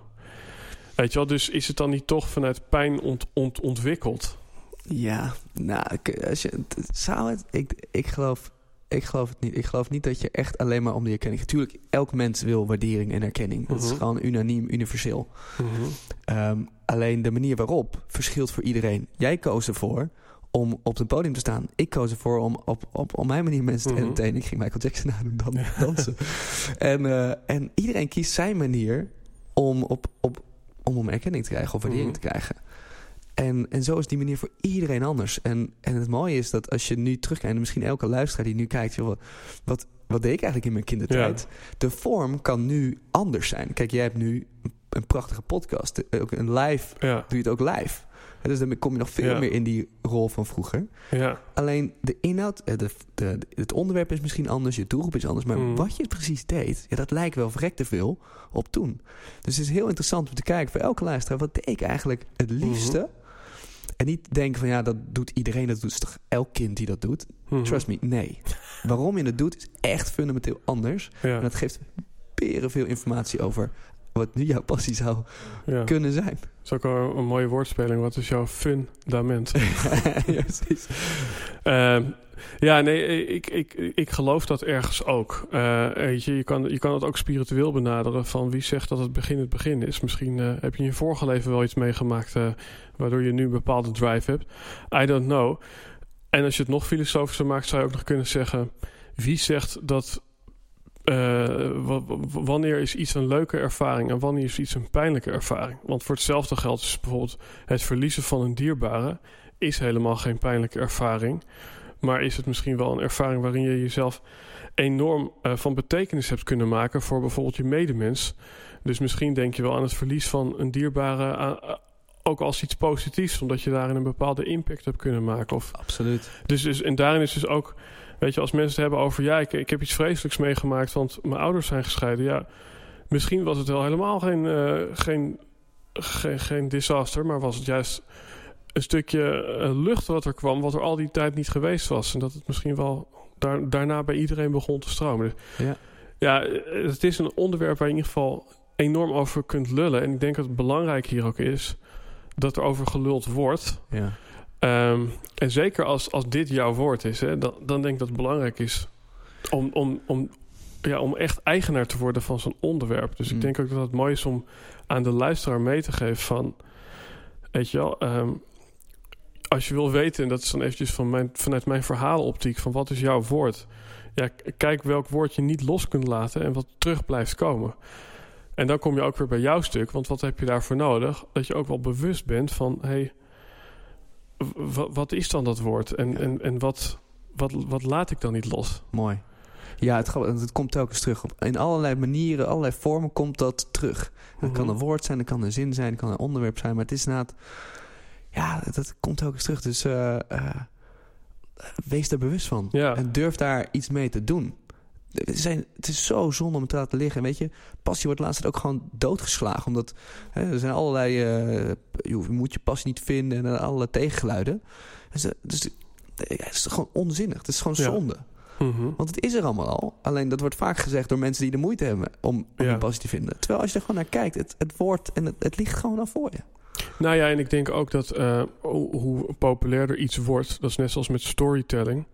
Weet je wel, dus is het dan niet toch vanuit pijn ont, ont, ontwikkeld? Ja, nou, ik- als je, zou? Ik, ik, geloof, ik geloof het niet. Ik geloof niet dat je echt alleen maar om die erkenning... Natuurlijk, elk mens wil waardering en erkenning. Dat is Mhm. gewoon unaniem, universeel. Ehm, alleen de manier waarop verschilt voor iedereen. Jij koos ervoor om op het podium te staan. Ik koos ervoor om op, op, op mijn manier mensen te Mhm. entertainen. Ik ging Michael Jackson nadoen, dan [LAUGHS] dansen. en, eh, en iedereen kiest zijn manier om, op, op, om, om erkenning te krijgen of waardering Mhm. te krijgen. En, en zo is die manier voor iedereen anders. En, en het mooie is dat als je nu terugkijkt... en misschien elke luisteraar die nu kijkt... Joh, wat, wat deed ik eigenlijk in mijn kindertijd? De vorm kan nu anders zijn. Kijk, jij hebt nu een prachtige podcast. Ook een live, Ja, doe je het ook live. Dus dan kom je nog veel Ja. meer in die rol van vroeger. ja. Alleen de inhoud, eh, de, de, het onderwerp is misschien anders, je doelgroep is anders. Maar Mhm. wat je precies deed, ja, dat lijkt wel verrekte veel op toen. Dus het is heel interessant om te kijken voor elke luisteraar, wat deed ik eigenlijk het liefste? Mhm. En niet denken van ja, dat doet iedereen, dat doet toch elk kind die dat doet. Mhm. Trust me, nee. Waarom je het doet is echt fundamenteel anders. Ja, En dat geeft peren veel informatie over wat nu jouw passie zou ja. kunnen zijn. Dat is ook wel een mooie woordspeling. Wat is jouw fundament? [LAUGHS] ja, precies. Ehm, ja, nee, ik, ik, ik geloof dat ergens ook. Eh, weet je, je, kan, je kan het ook spiritueel benaderen. Van wie zegt dat het begin het begin is. Misschien eh, heb je in je vorige leven wel iets meegemaakt... eh, waardoor je nu een bepaalde drive hebt. I don't know. En als je het nog filosofischer maakt... zou je ook nog kunnen zeggen... wie zegt dat... eh, wa- wa- wanneer is iets een leuke ervaring en wanneer is iets een pijnlijke ervaring? Want voor hetzelfde geldt is bijvoorbeeld het verliezen van een dierbare is helemaal geen pijnlijke ervaring. Maar is het misschien wel een ervaring waarin je jezelf enorm eh, van betekenis hebt kunnen maken voor bijvoorbeeld je medemens. Dus misschien denk je wel aan het verlies van een dierbare ook als iets positiefs, omdat je daarin een bepaalde impact hebt kunnen maken. Of, Absoluut. dus, dus, en daarin is dus ook, weet je, als mensen het hebben over, ja, ik, ik heb iets vreselijks meegemaakt, want mijn ouders zijn gescheiden. Ja, misschien was het wel helemaal geen, eh, geen, geen, geen disaster, maar was het juist een stukje eh, lucht wat er kwam, wat er al die tijd niet geweest was. En dat het misschien wel daar, daarna bij iedereen begon te stromen. Dus, Ja. ja, eh, het is een onderwerp waar je in ieder geval enorm over kunt lullen. En ik denk dat het belangrijk hier ook is dat er over geluld wordt. Ja. Ehm, en zeker als, als dit jouw woord is, hè, dan, dan denk ik dat het belangrijk is om, om, om, ja, om echt eigenaar te worden van zo'n onderwerp. Dus Mm. ik denk ook dat het mooi is om aan de luisteraar mee te geven van, weet je wel, ehm, als je wil weten, en dat is dan eventjes van mijn, vanuit mijn verhaaloptiek, van wat is jouw woord? Ja, kijk welk woord je niet los kunt laten en wat terug blijft komen. En dan kom je ook weer bij jouw stuk, want wat heb je daarvoor nodig? Dat je ook wel bewust bent van, hey, wat is dan dat woord? En, Ja. en, en wat, wat, wat laat ik dan niet los? Mooi. Ja, het, het komt telkens terug. Op, in allerlei manieren, allerlei vormen komt dat terug. Het kan Mhm. een woord zijn, het kan een zin zijn, het kan een onderwerp zijn. Maar het is inderdaad... Ja, dat, komt telkens terug. Dus eh, eh, wees er bewust van. Ja. En durf daar iets mee te doen. Het, zijn, het is zo zonde om het te laten liggen. En weet je, passie wordt laatst ook gewoon doodgeslagen. Omdat hè, er zijn allerlei... eh, je moet je passie niet vinden en allerlei tegengeluiden. Dus, dus het is gewoon onzinnig. Het is gewoon Ja. zonde. Mhm. Want het is er allemaal al. Alleen dat wordt vaak gezegd door mensen die de moeite hebben om, om Ja. passie te vinden. Terwijl als je er gewoon naar kijkt, het, het woord en het, het ligt gewoon al voor je. Nou ja, en ik denk ook dat eh, hoe populairder iets wordt, dat is net zoals met storytelling.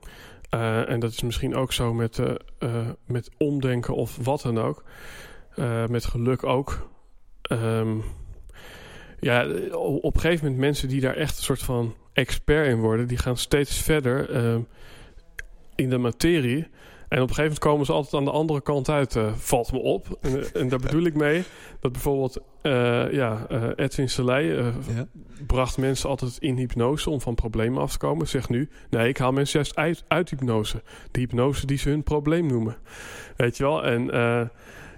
Eh, en dat is misschien ook zo met, eh, eh, met omdenken of wat dan ook. Met geluk ook. Ehm, ja, op een gegeven moment mensen die daar echt een soort van expert in worden, die gaan steeds verder ehm, in de materie. En op een gegeven moment komen ze altijd aan de andere kant uit, eh, valt me op. En, en daar bedoel ik mee dat bijvoorbeeld eh, ja, eh, Edwin Selei eh, Ja. bracht mensen altijd in hypnose om van problemen af te komen. Zegt nu, nee, ik haal mensen juist uit, uit hypnose. De hypnose die ze hun probleem noemen. Weet je wel? En eh,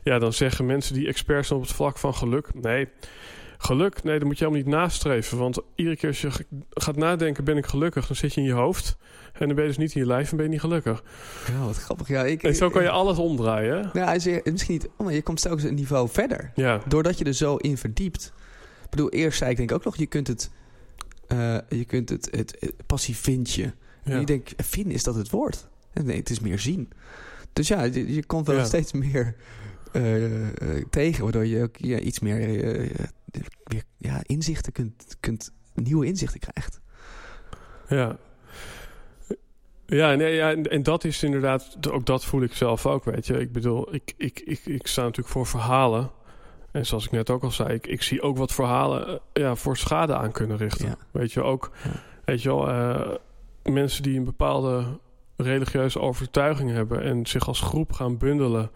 ja, dan zeggen mensen die expert zijn op het vlak van geluk... nee, geluk, nee, dat moet je helemaal niet nastreven. Want iedere keer als je gaat nadenken, ben ik gelukkig... dan zit je in je hoofd en dan ben je dus niet in je lijf en ben je niet gelukkig. Ja, wat grappig. Ja, ik, En zo kan je alles omdraaien? Nou, hij zegt, misschien niet, oh, maar je komt telkens een niveau verder. Ja, Doordat je er zo in verdiept. Ik bedoel, eerst zei ik denk ook nog, je kunt het, eh, je kunt het, het, het passie vind je. ja. En ik denk, vinden is dat het woord? En Nee, het is meer zien. Dus ja, je, je komt wel Ja. steeds meer eh, eh, tegen, waardoor je ook ja, iets meer eh, eh, weer, ja, inzichten kunt, kunt, nieuwe inzichten krijgt. Ja. Ja, nee, ja en, en dat is inderdaad, ook dat voel ik zelf ook, weet je. Ik bedoel, ik, ik, ik, ik sta natuurlijk voor verhalen. En zoals ik net ook al zei, ik, ik zie ook wat verhalen eh, ja, voor schade aan kunnen richten. Ja. Weet je ook, Ja. weet je wel, eh, mensen die een bepaalde religieuze overtuiging hebben en zich als groep gaan bundelen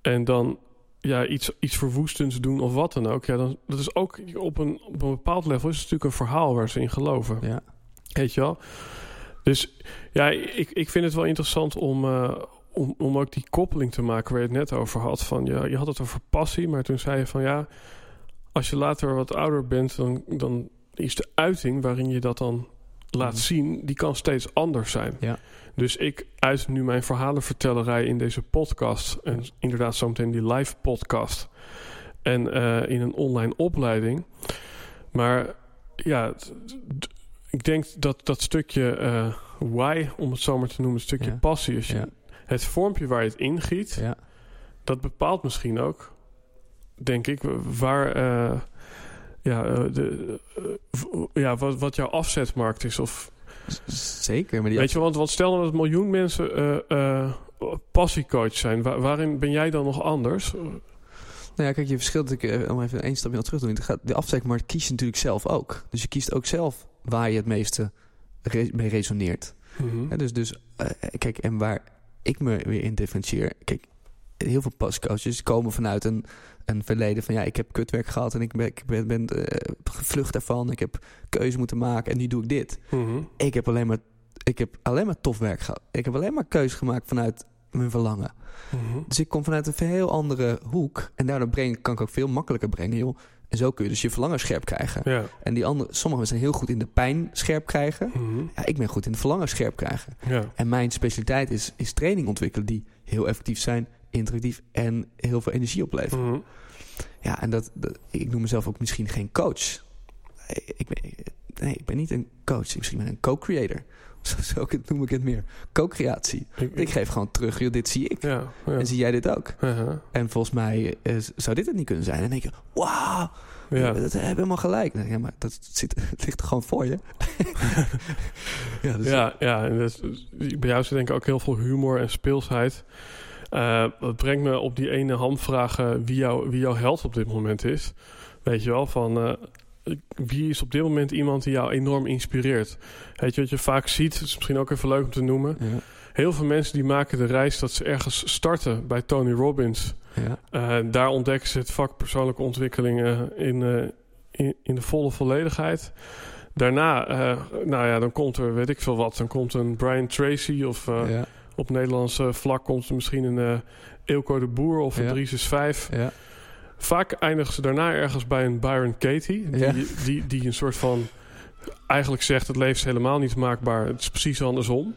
en dan ja, iets, iets verwoestends doen of wat dan ook. Ja, dan, dat is ook op een, op een bepaald level is het natuurlijk een verhaal waar ze in geloven. Ja. Weet je wel? Dus ja, ik, ik vind het wel interessant om, eh, om, om ook die koppeling te maken waar je het net over had. Van, ja, je had het over passie, maar toen zei je van ja, als je later wat ouder bent, dan, dan is de uiting waarin je dat dan laat Mhm. zien, die kan steeds anders zijn. Ja. Dus ik uit nu mijn verhalenvertellerij in deze podcast en inderdaad zometeen die live podcast en eh, in een online opleiding. Maar ja, ik denk dat dat stukje eh, why, om het zo maar te noemen, een stukje Ja. passie is. Ja. Het vormpje waar je het ingiet, Ja. dat bepaalt misschien ook, denk ik, waar eh, ja, eh, de, ja, wat, wat jouw afzetmarkt is. Of, Zeker. Maar die weet je, want, want stel nou dat miljoen mensen eh, eh, passiecoach zijn, Wa- waarin ben jij dan nog anders? Nou ja, kijk, je verschilt natuurlijk, eh, om even één stapje nog terug te doen. De afzetmarkt kies je natuurlijk zelf ook. Dus je kiest ook zelf waar je het meeste re- mee resoneert. Mhm. Dus, dus eh, kijk, en waar ik me weer in differentieer. Kijk, heel veel pascoaches komen vanuit een, een verleden van ja, ik heb kutwerk gehad en ik ben, ik ben, ben eh, gevlucht daarvan. Ik heb keuze moeten maken en nu doe ik dit. Mhm. Ik heb alleen maar, ik heb alleen maar tof werk gehad. Ik heb alleen maar keuze gemaakt vanuit mijn verlangen. Mhm. Dus ik kom vanuit een heel andere hoek. En daardoor breng, kan ik ook veel makkelijker brengen, joh. En zo kun je dus je verlangen scherp krijgen. Ja. En die andere, sommigen zijn heel goed in de pijn scherp krijgen. Mhm. Ja, ik ben goed in het verlangen scherp krijgen. ja. En mijn specialiteit is, is training ontwikkelen die heel effectief zijn, interactief en heel veel energie opleveren. Mhm. Ja, en dat, dat- ik noem mezelf ook misschien geen coach. Ik ben, nee, ik ben niet een coach. Misschien ben ik een co-creator. [LAUGHS] Zo, zo noem ik het meer. Co-creatie. Ik, Ik geef gewoon terug, joh, dit zie ik. ja, ja. En zie jij dit ook? Uh-huh. En volgens mij eh, zou dit het niet kunnen zijn. En dan denk je, wauw, ja. dat heb je helemaal gelijk. Ja, maar dat zit, [LAUGHS] het ligt er gewoon voor je. [LAUGHS] ja, dus, Ja, ja en dat, is- bij jou zit denk ik ook heel veel humor en speelsheid. Eh, dat brengt me op die ene hamvraag eh, wie, jou, wie jouw held op dit moment is. Weet je wel, van eh, wie is op dit moment iemand die jou enorm inspireert? Weet je wat je vaak ziet, is misschien ook even leuk om te noemen. ja, Heel veel mensen die maken de reis dat ze ergens starten bij Tony Robbins. ja, Eh, daar ontdekken ze het vak persoonlijke ontwikkeling eh, in, eh, in, in de volle volledigheid. Daarna, eh, nou ja, dan komt er weet ik veel wat. Dan komt een Brian Tracy of, ja, op Nederlandse vlak komt er misschien een Eelco de Boer of een Ja. 365. Ja. Vaak eindigen ze daarna ergens bij een Byron Katie. Die, Ja. die, die een soort van eigenlijk zegt het leven is helemaal niet maakbaar. Het is precies andersom.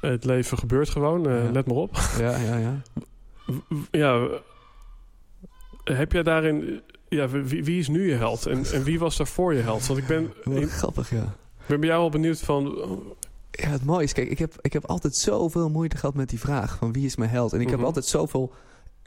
Het leven gebeurt gewoon. eh, Ja. Let maar op. Ja, ja, ja. [LAUGHS] Ja, heb jij daarin... Ja, wie, wie is nu je held? En, en wie was daarvoor je held? Want ik ben, [LAUGHS] ik grappig, ja. ben bij jou wel benieuwd van... Ja, het mooie is, kijk, ik heb, ik heb altijd zoveel moeite gehad met die vraag van wie is mijn held. En ik heb Mhm. altijd zoveel...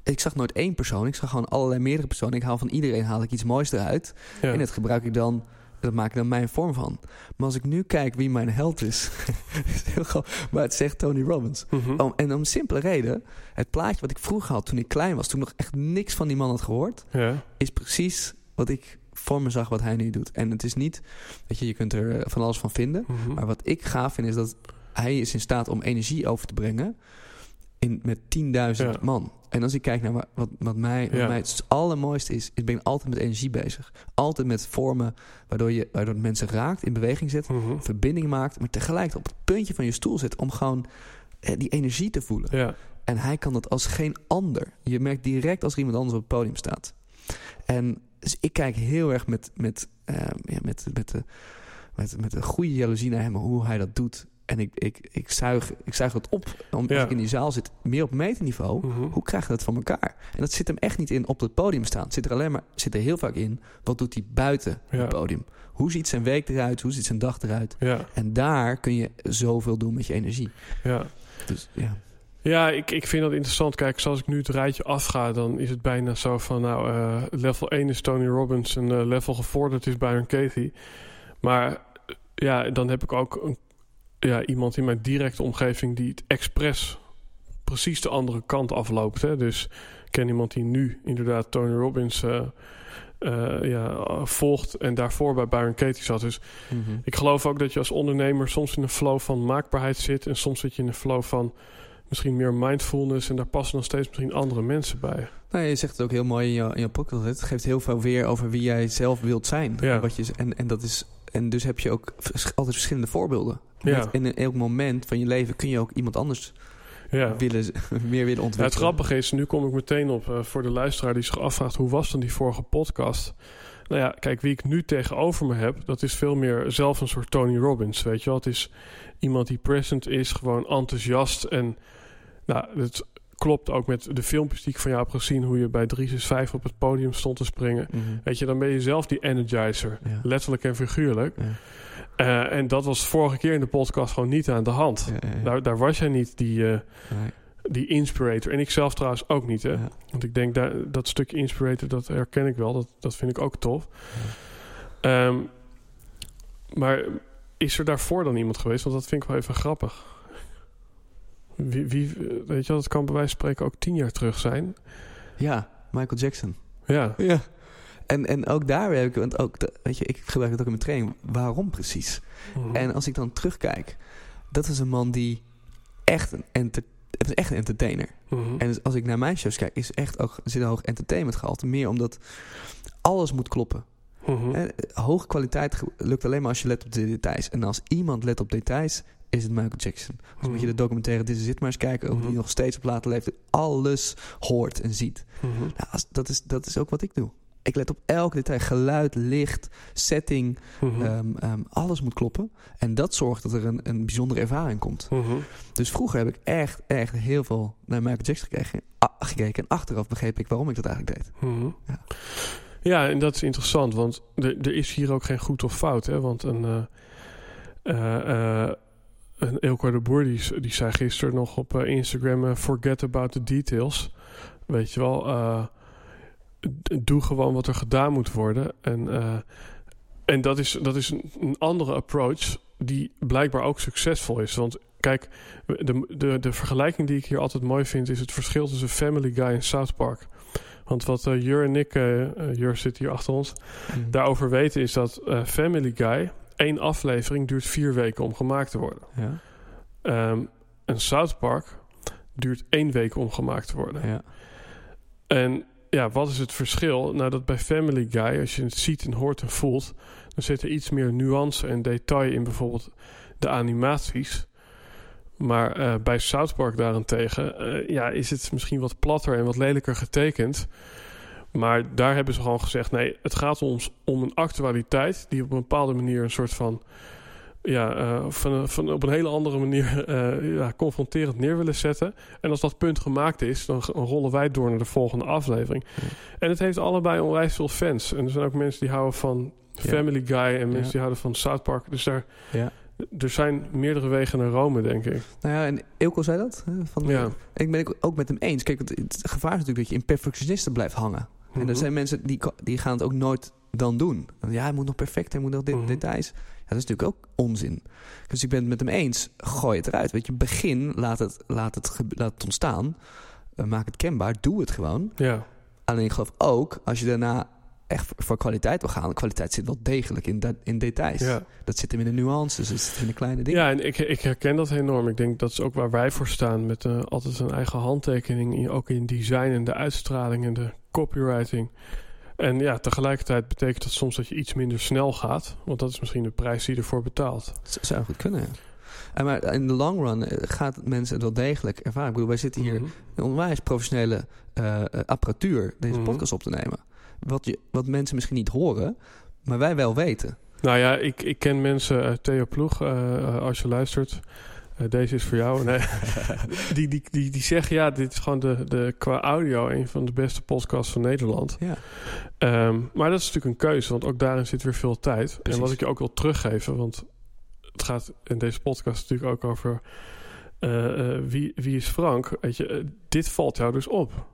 Ik zag nooit één persoon, ik zag gewoon allerlei meerdere personen. Ik haal van iedereen haal ik iets moois eruit. Ja, En dat gebruik ik dan, dat maak ik dan mijn vorm van. Maar als ik nu kijk wie mijn held is, [LAUGHS] is heel grappig, maar het zegt Tony Robbins. Mhm. Om, en om een simpele reden, het plaatje wat ik vroeger had toen ik klein was, toen ik nog echt niks van die man had gehoord, ja. is precies wat ik voor me zag wat hij nu doet. En het is niet, weet je, je kunt er eh, van alles van vinden. Mhm. Maar wat ik gaaf vind is dat hij is in staat om energie over te brengen in, met 10.000 Ja. man. En als ik kijk naar wa- wat, wat, mij, wat Ja. mij het allermooiste is, ik ben altijd met energie bezig. Altijd met vormen waardoor je waardoor mensen raakt, in beweging zet, Mhm. verbinding maakt, maar tegelijk op het puntje van je stoel zit om gewoon eh, die energie te voelen. Ja, En hij kan dat als geen ander. Je merkt direct als er iemand anders op het podium staat. En dus ik kijk heel erg met, met, eh, ja, met, met, de, met, met een goede jaloezie naar hem, hoe hij dat doet. En ik, ik, ik, zuig, ik zuig het op, om, Ja. als ik in die zaal zit, meer op meterniveau. Mhm. Hoe krijg je dat van elkaar? En dat zit hem echt niet in op het podium staan. Het zit er alleen maar zit er heel vaak in. Wat doet hij buiten Ja. het podium? Hoe ziet zijn week eruit? Hoe ziet zijn dag eruit? ja, En daar kun je zoveel doen met je energie. ja. Dus ja. Ja, ik, ik vind dat interessant. Kijk, zoals ik nu het rijtje afga, dan is het bijna zo van... nou, eh, level 1 is Tony Robbins en eh, level gevorderd is Byron Katie. Maar ja, dan heb ik ook een, ja, iemand in mijn directe omgeving... die het expres precies de andere kant afloopt. Hè? Dus ik ken iemand die nu inderdaad Tony Robbins eh, eh, ja, volgt... en daarvoor bij Byron Katie zat. Dus Mhm. ik geloof ook dat je als ondernemer soms in een flow van maakbaarheid zit... en soms zit je in een flow van misschien meer mindfulness... en daar passen nog steeds misschien andere mensen bij. Nou, je zegt het ook heel mooi in je, in je podcast. Het geeft heel veel weer over wie jij zelf wilt zijn. Ja. Wat je, en, en, dat is, en dus heb je ook altijd verschillende voorbeelden. Ja. Met- in elk moment van je leven kun je ook iemand anders Ja. willen, [LAUGHS] meer willen Ja, ontwikkelen. het grappige is, nu kom ik meteen op eh, voor de luisteraar die zich afvraagt... hoe was dan die vorige podcast? Nou ja, kijk, wie ik nu tegenover me heb... dat is veel meer zelf een soort Tony Robbins, weet je wel. Het is iemand die present is, gewoon enthousiast. En nou, het klopt ook met de filmpjes die ik van jou heb gezien... hoe je bij 365 op het podium stond te springen. Mhm. Weet je, dan ben je zelf die energizer. Ja. Letterlijk en figuurlijk. Ja. Eh, en dat was vorige keer in de podcast gewoon niet aan de hand. Ja. Daar, daar was jij niet die, eh, Nee. die inspirator. En ik zelf trouwens ook niet. Hè? Want ik denk dat dat stukje inspirator, dat herken ik wel. Dat, dat vind ik ook tof. Ehm, maar is er daarvoor dan iemand geweest? Want dat vind ik wel even grappig. Wie, wie, weet je dat kan bij wijze van spreken ook tien jaar terug zijn. Ja, Michael Jackson. Ja, Ja. En, en ook daar heb ik, want ook, weet je, ik gebruik het ook in mijn training. Waarom precies? Mhm. En als ik dan terugkijk, dat is een man die echt een, enter, het is echt een entertainer. Mhm. En dus als ik naar mijn shows kijk, is echt ook zit een hoog entertainment gehalte. Meer omdat alles moet kloppen. Mhm. Hoge kwaliteit lukt alleen maar als je let op de details. En als iemand let op details, is het Michael Jackson. Dus moet je de documentaire Dit is het maar eens kijken. Over die Mhm. nog steeds op later leeftijd alles hoort en ziet. Mhm. Nou, als- dat, is, dat is ook wat ik doe. Ik let op elk detail. Geluid, licht, setting. Mhm. ehm, ehm, alles moet kloppen. En dat zorgt dat er een, een bijzondere ervaring komt. Mhm. Dus vroeger heb ik echt, echt heel veel naar Michael Jackson gekeken. gekeken en achteraf begreep ik waarom ik dat eigenlijk deed. Mhm. Ja. Ja, en dat is interessant, want er, er is hier ook geen goed of fout. Hè? Want een, een Eelco de Boer die, zei gisteren nog op eh, Instagram... eh, forget about the details. Weet je wel, eh, doe gewoon wat er gedaan moet worden. En, en dat is, dat is een, een andere approach die blijkbaar ook succesvol is. Want kijk, de, de, de vergelijking die ik hier altijd mooi vind... is het verschil tussen Family Guy en South Park... Want wat Jur en ik, Jur zit hier achter ons, daarover weten is dat Family Guy, één aflevering duurt vier weken om gemaakt te worden. Ja, en South Park duurt één week om gemaakt te worden. ja. En ja, wat is het verschil? Nou, dat bij Family Guy, als je het ziet en hoort en voelt, dan zit er iets meer nuance en detail in bijvoorbeeld de animaties. Maar eh, bij South Park daarentegen eh, ja, is het misschien wat platter en wat lelijker getekend. Maar daar hebben ze gewoon gezegd: nee, het gaat ons om een actualiteit die op een bepaalde manier een soort van. Ja, eh, van, van op een hele andere manier [LAUGHS] eh, ja, confronterend neer willen zetten. En als dat punt gemaakt is, dan rollen wij door naar de volgende aflevering. Ja. En het heeft allebei onwijs veel fans. En er zijn ook mensen die houden van Ja. Family Guy en mensen die houden van South Park. Dus daar, Ja. er zijn meerdere wegen naar Rome, denk ik. Nou ja, en Ilko zei dat. Van, Ja. Ik ben het ook met hem eens. Kijk, het, het gevaar is natuurlijk dat je in perfectionisten blijft hangen. En Mhm. er zijn mensen die, die gaan het ook nooit dan doen. Ja, hij moet nog perfect, hij moet nog dit, Mhm. details. Ja, dat is natuurlijk ook onzin. Dus ik ben het met hem eens. Gooi het eruit. Weet je, begin, laat het, laat het, laat het ontstaan. Eh, maak het kenbaar. Doe het gewoon. Ja, Alleen ik geloof ook, als je daarna echt voor, kwaliteit wil gaan... de kwaliteit zit wel degelijk in, dat, in details. ja. Dat zit hem in de nuances, het zit in de kleine dingen. ja en ik, ik herken dat enorm. Ik denk dat is ook waar wij voor staan. Met eh, altijd een eigen handtekening. in- Ook in design en de uitstraling en de copywriting. En ja, tegelijkertijd betekent dat soms dat je iets minder snel gaat. Want dat is misschien de prijs die je ervoor betaalt. Z- Zou goed kunnen, ja. En maar in de long run eh, gaat mensen het wel degelijk ervaren. Ik bedoel, wij zitten hier een onwijs professionele eh, eh, apparatuur deze Mhm. podcast op te nemen. Wat, je, wat mensen misschien niet horen, maar wij wel weten. Nou ja, ik, ik ken mensen, eh, Theo Ploeg, eh, eh, als je luistert. eh, deze is voor jou. Nee, [LAUGHS] die, die, die, die zeggen, ja, dit is gewoon de, de, qua audio een van de beste podcasts van Nederland. Ja. Ehm, maar dat is natuurlijk een keuze, want ook daarin zit weer veel tijd. Precies. En wat ik je ook wil teruggeven, want het gaat in deze podcast natuurlijk ook over wie, wie is Frank. Weet je, dit valt jou dus op.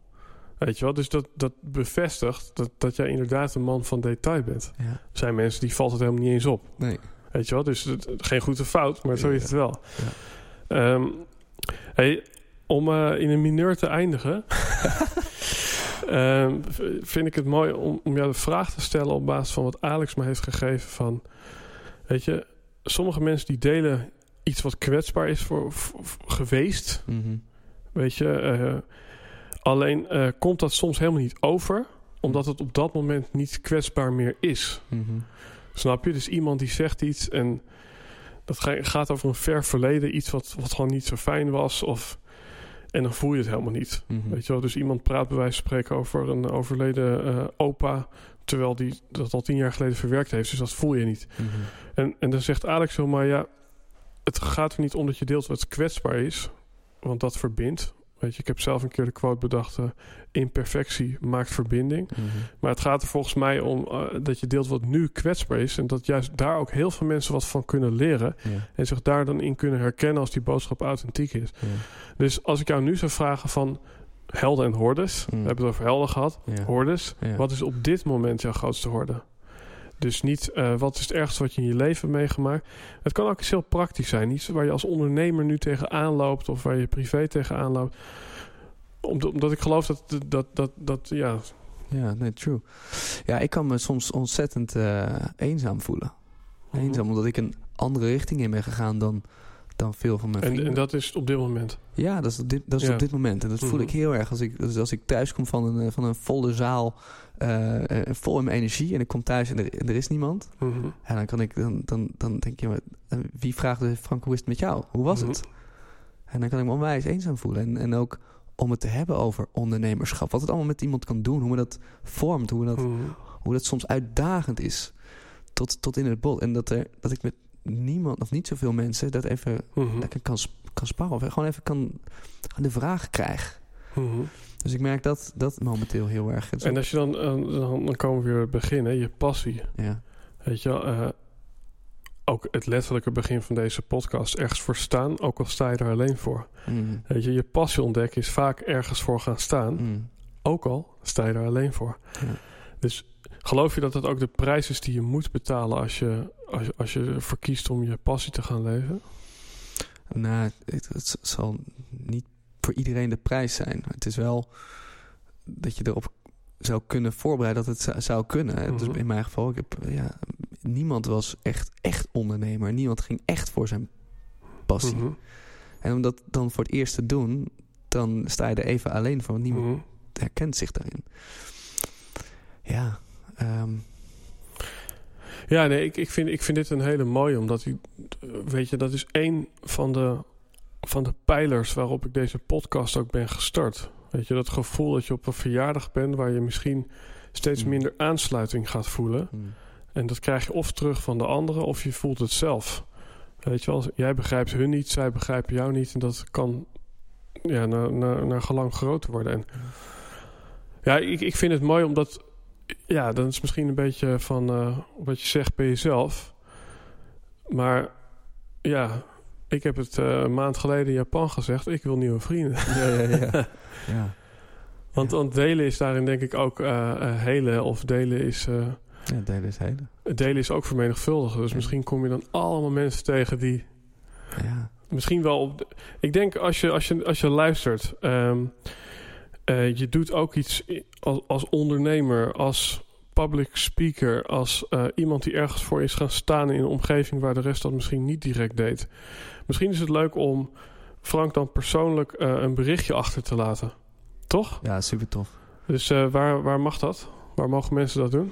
Weet je wel, dus dat, dat bevestigt dat, dat jij inderdaad een man van detail bent. ja. Er zijn mensen die valt het helemaal niet eens op. Nee. Weet je wel, dus het, geen goed of fout, maar zo is het wel. ja. Ehm, hey, om eh, in een mineur te eindigen, [LAUGHS] ehm, vind ik het mooi om, om jou de vraag te stellen op basis van wat Alex me heeft gegeven van, weet je, sommige mensen die delen iets wat kwetsbaar is voor, voor- voor- geweest, Mhm. weet je, eh, alleen eh, komt dat soms helemaal niet over, omdat het op dat moment niet kwetsbaar meer is. Mhm. Snap je? Dus iemand die zegt iets en dat ga- gaat over een ver verleden, iets wat, wat gewoon niet zo fijn was. Of, en dan voel je het helemaal niet. Mhm. Weet je wel? Dus iemand praat bij wijze van spreken over een overleden eh, opa, terwijl die dat al tien jaar geleden verwerkt heeft. Dus dat voel je niet. Mhm. En, en dan zegt Alex zo, maar ja, het gaat er niet om dat je deelt wat kwetsbaar is, want dat verbindt. Weet je, ik heb zelf een keer de quote bedacht: eh, imperfectie maakt verbinding. Mhm. Maar het gaat er volgens mij om eh, dat je deelt wat nu kwetsbaar is. En dat juist daar ook heel veel mensen wat van kunnen leren. Ja. En zich daar dan in kunnen herkennen als die boodschap authentiek is. Ja. Dus als ik jou nu zou vragen van helden en hordes. Mm. We hebben het over helden gehad. Ja. Hordes. Wat is op dit moment jouw grootste horde? Dus niet eh, wat is het ergste wat je in je leven hebt meegemaakt. Het kan ook iets heel praktisch zijn. Iets waar je als ondernemer nu tegenaan loopt. Of waar je privé tegenaan loopt. Omdat, omdat ik geloof dat, dat, dat, dat ja, Ja, nee, true. Ja, ik kan me soms ontzettend eh, eenzaam voelen. Eenzaam, omdat ik een andere richting in ben gegaan dan, dan veel van mijn En, vrienden. en dat is op dit moment. Ja, dat is, op dit, dat is Ja. op dit moment. En dat voel Mhm. ik heel erg als ik, dus als ik thuis kom van een, eh, van een volle zaal, eh, vol in mijn energie. En ik kom thuis en er, en er is niemand. Mhm. En dan, kan ik, dan, dan, dan denk je, eh, wie vraagt de Frank, hoe is het met jou? Hoe was Mhm. het? En dan kan ik me onwijs eenzaam voelen. En, en ook om het te hebben over ondernemerschap. Wat het allemaal met iemand kan doen. Hoe men dat vormt. Hoe, dat, Mhm. hoe dat soms uitdagend is. Tot, tot in het bot. En dat, er, dat ik met niemand, of niet zoveel mensen, dat even Mhm. lekker kan, kan sparren. Of gewoon even kan de vraag krijg. Dus ik merk dat, dat momenteel heel erg. Is En als je dan, eh, dan, dan komen we weer het begin, hè, je passie. ja. Weet je wel, eh, ook het letterlijke begin van deze podcast, ergens voor staan, ook al sta je er alleen voor. Mm. Weet je, je passie ontdekken is vaak ergens voor gaan staan, Mm. ook al sta je er alleen voor. Ja. Dus geloof je dat dat ook de prijs is die je moet betalen als je, als je, als je ervoor kiest om je passie te gaan leven? Nou, het, het zal niet voor iedereen de prijs zijn. Het is wel dat je erop zou kunnen voorbereiden dat het zou, kunnen. Dus in mijn geval, ik heb, ja, niemand was echt, echt ondernemer. Niemand ging echt voor zijn passie. Mhm. En om dat dan voor het eerst te doen, dan sta je er even alleen voor. Want niemand Mhm. herkent zich daarin. Ja, ehm, Ja, nee, ik, ik, vind, ik vind dit een hele mooie, omdat hij, weet je, dat is één van de van de pijlers waarop ik deze podcast ook ben gestart. Weet je, dat gevoel dat je op een verjaardag bent waar je misschien steeds Mm. minder aansluiting gaat voelen. Mm. En dat krijg je of terug van de anderen of je voelt het zelf. Weet je wel, jij begrijpt hun niet, zij begrijpen jou niet. En dat kan ja, naar, naar, naar gelang groter worden. En ja, ik, ik vind het mooi omdat... Ja, dan is misschien een beetje van eh, wat je zegt bij jezelf. Maar ja, ik heb het eh, een maand geleden in Japan gezegd. Ik wil nieuwe vrienden. Ja, ja, ja. [LAUGHS] ja. Want, want delen is daarin denk ik ook eh eh, helen. Of delen is... eh, Ja, delen is hele. delen is ook vermenigvuldigen. Dus Ja. misschien kom je dan allemaal mensen tegen die Ja. misschien wel op. de- ik denk als je, als je, als je luistert, eh, je doet ook iets als, als ondernemer, als public speaker, als eh, iemand die ergens voor is gaan staan in een omgeving waar de rest dat misschien niet direct deed. Misschien is het leuk om Frank dan persoonlijk eh, een berichtje achter te laten. Toch? ja, super tof. Dus eh, waar, waar mag dat? Waar mogen mensen dat doen?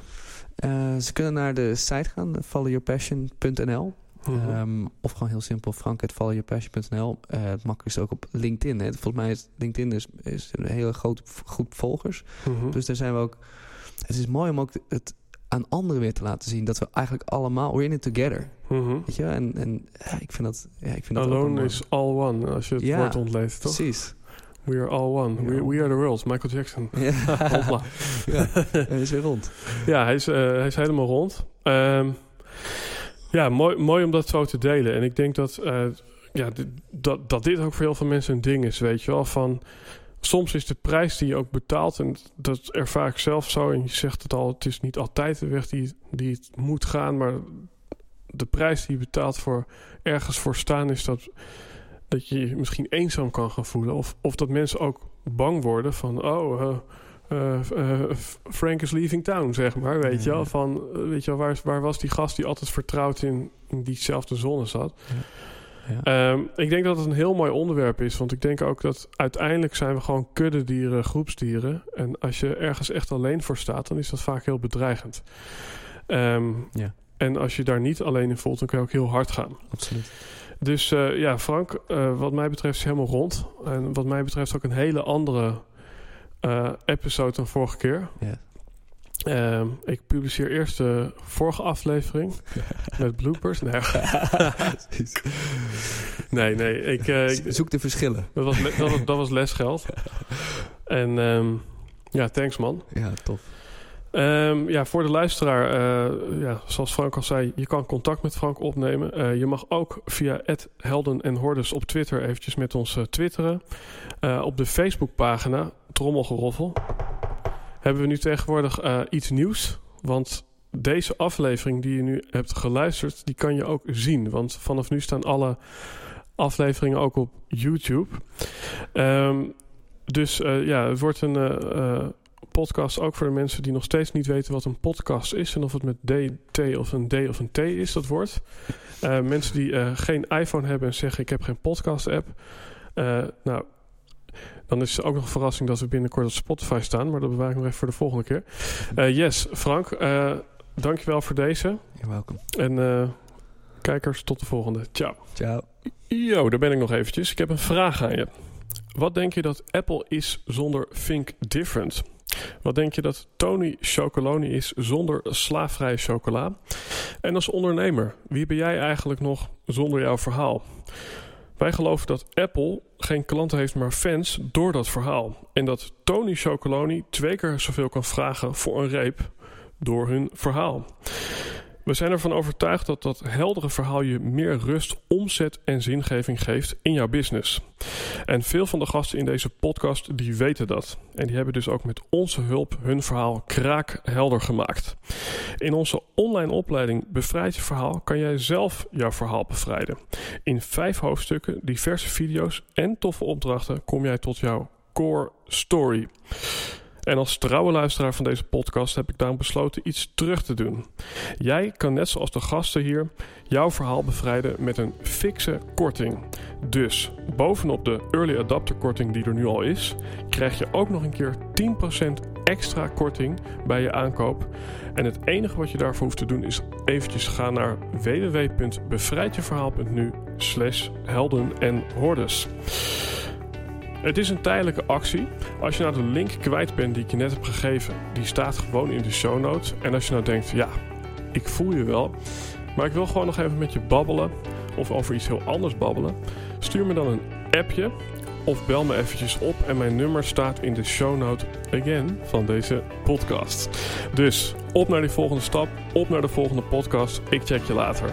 Ze kunnen naar de site gaan, followyourpassion.nl. Mhm. Ehm, of gewoon heel simpel, frank.followyourpassion.nl. Het makkelijkste ook op LinkedIn. Hè. Volgens mij is LinkedIn is, is een hele grote groep volgers. Mhm. Dus daar zijn we ook... Het is mooi om ook het aan anderen weer te laten zien... dat we eigenlijk allemaal... We're in it together. Mhm. Weet je? En, en ja, ik vind dat... Ja, ik vind Alone is all one, als je het Ja, woord ontleedt, toch? Precies. We are all one. We We, are the world. Michael Jackson. [LAUGHS] Ja, Hopla. ja. hij is weer rond. Ja, hij is, eh, hij is helemaal rond. Ehm, ja, mooi, mooi om dat zo te delen. En ik denk dat, eh, ja, dit- dat, dat dit ook voor heel veel mensen een ding is, weet je wel. Van, soms is de prijs die je ook betaalt, en dat ervaar ik zelf zo, en je zegt het al, het is niet altijd de weg die, die het moet gaan, maar de prijs die je betaalt voor ergens voor staan is dat, dat je je misschien eenzaam kan gaan voelen. Of, of dat mensen ook bang worden van, oh, eh, eh, eh, Frank is leaving town, zeg maar. Weet je wel? Ja. Van, weet je wel, waar, waar was die gast die altijd vertrouwd in, in diezelfde zone zat? Ja. Ehm, ik denk dat het een heel mooi onderwerp is. Want ik denk ook dat uiteindelijk zijn we gewoon kuddedieren, groepsdieren. En als je ergens echt alleen voor staat, dan is dat vaak heel bedreigend. Ehm, Ja. En als je daar niet alleen in voelt, dan kun je ook heel hard gaan. Absoluut. Dus eh, ja, Frank, eh, wat mij betreft is helemaal rond. En wat mij betreft ook een hele andere eh, episode dan vorige keer. Ja. Ehm, ik publiceer eerst de vorige aflevering [LAUGHS] met bloopers. Nee, nee, nee ik, eh, Zoek de verschillen. dat, was, dat, was, dat was lesgeld. En ehm, ja, thanks man. Ja, tof. Ehm, ja, voor de luisteraar, eh, ja, zoals Frank al zei, je kan contact met Frank opnemen. Eh, je mag ook via Helden en Hordes op Twitter eventjes met ons twitteren. Op de Facebookpagina, Trommelgeroffel, hebben we nu tegenwoordig eh, iets nieuws. Want deze aflevering die je nu hebt geluisterd, die kan je ook zien. Want vanaf nu staan alle afleveringen ook op YouTube. Ehm, dus eh, ja, het wordt een... eh, podcast ook voor de mensen die nog steeds niet weten wat een podcast is en of het met D, T of een D of een T is, dat woord. Mensen die geen iPhone hebben en zeggen ik heb geen podcast app. Eh, nou, dan is het ook nog een verrassing dat we binnenkort op Spotify staan, maar dat bewaar ik nog even voor de volgende keer. Eh, yes, Frank, eh dankjewel voor deze. You're welcome. En eh, kijkers, tot de volgende. Ciao. Ciao. Yo, daar ben ik nog eventjes. Ik heb een vraag aan je. Wat denk je dat Apple is zonder Think Different? Wat denk je dat Tony Chocoloni is zonder slaafvrije chocola? En als ondernemer, wie ben jij eigenlijk nog zonder jouw verhaal? Wij geloven dat Apple geen klanten heeft, maar fans door dat verhaal. En dat Tony Chocoloni twee keer zoveel kan vragen voor een reep door hun verhaal. We zijn ervan overtuigd dat dat heldere verhaal je meer rust, omzet en zingeving geeft in jouw business. En veel van de gasten in deze podcast die weten dat. En die hebben dus ook met onze hulp hun verhaal kraakhelder gemaakt. In onze online opleiding Bevrijd je verhaal kan jij zelf jouw verhaal bevrijden. In vijf hoofdstukken, diverse video's en toffe opdrachten kom jij tot jouw core story. En als trouwe luisteraar van deze podcast heb ik daarom besloten iets terug te doen. Jij kan net zoals de gasten hier jouw verhaal bevrijden met een fikse korting. Dus bovenop de early adapter korting die er nu al is, krijg je ook nog een keer 10% extra korting bij je aankoop. En het enige wat je daarvoor hoeft te doen is eventjes gaan naar www.bevrijdjeverhaal.nu slash helden en hordes. Het is een tijdelijke actie. Als je nou de link kwijt bent die ik je net heb gegeven, die staat gewoon in de show notes. En als je nou denkt, ja, ik voel je wel, maar ik wil gewoon nog even met je babbelen of over iets heel anders babbelen, stuur me dan een appje of bel me eventjes op en mijn nummer staat in de show note again van deze podcast. Dus op naar die volgende stap, op naar de volgende podcast. Ik check je later.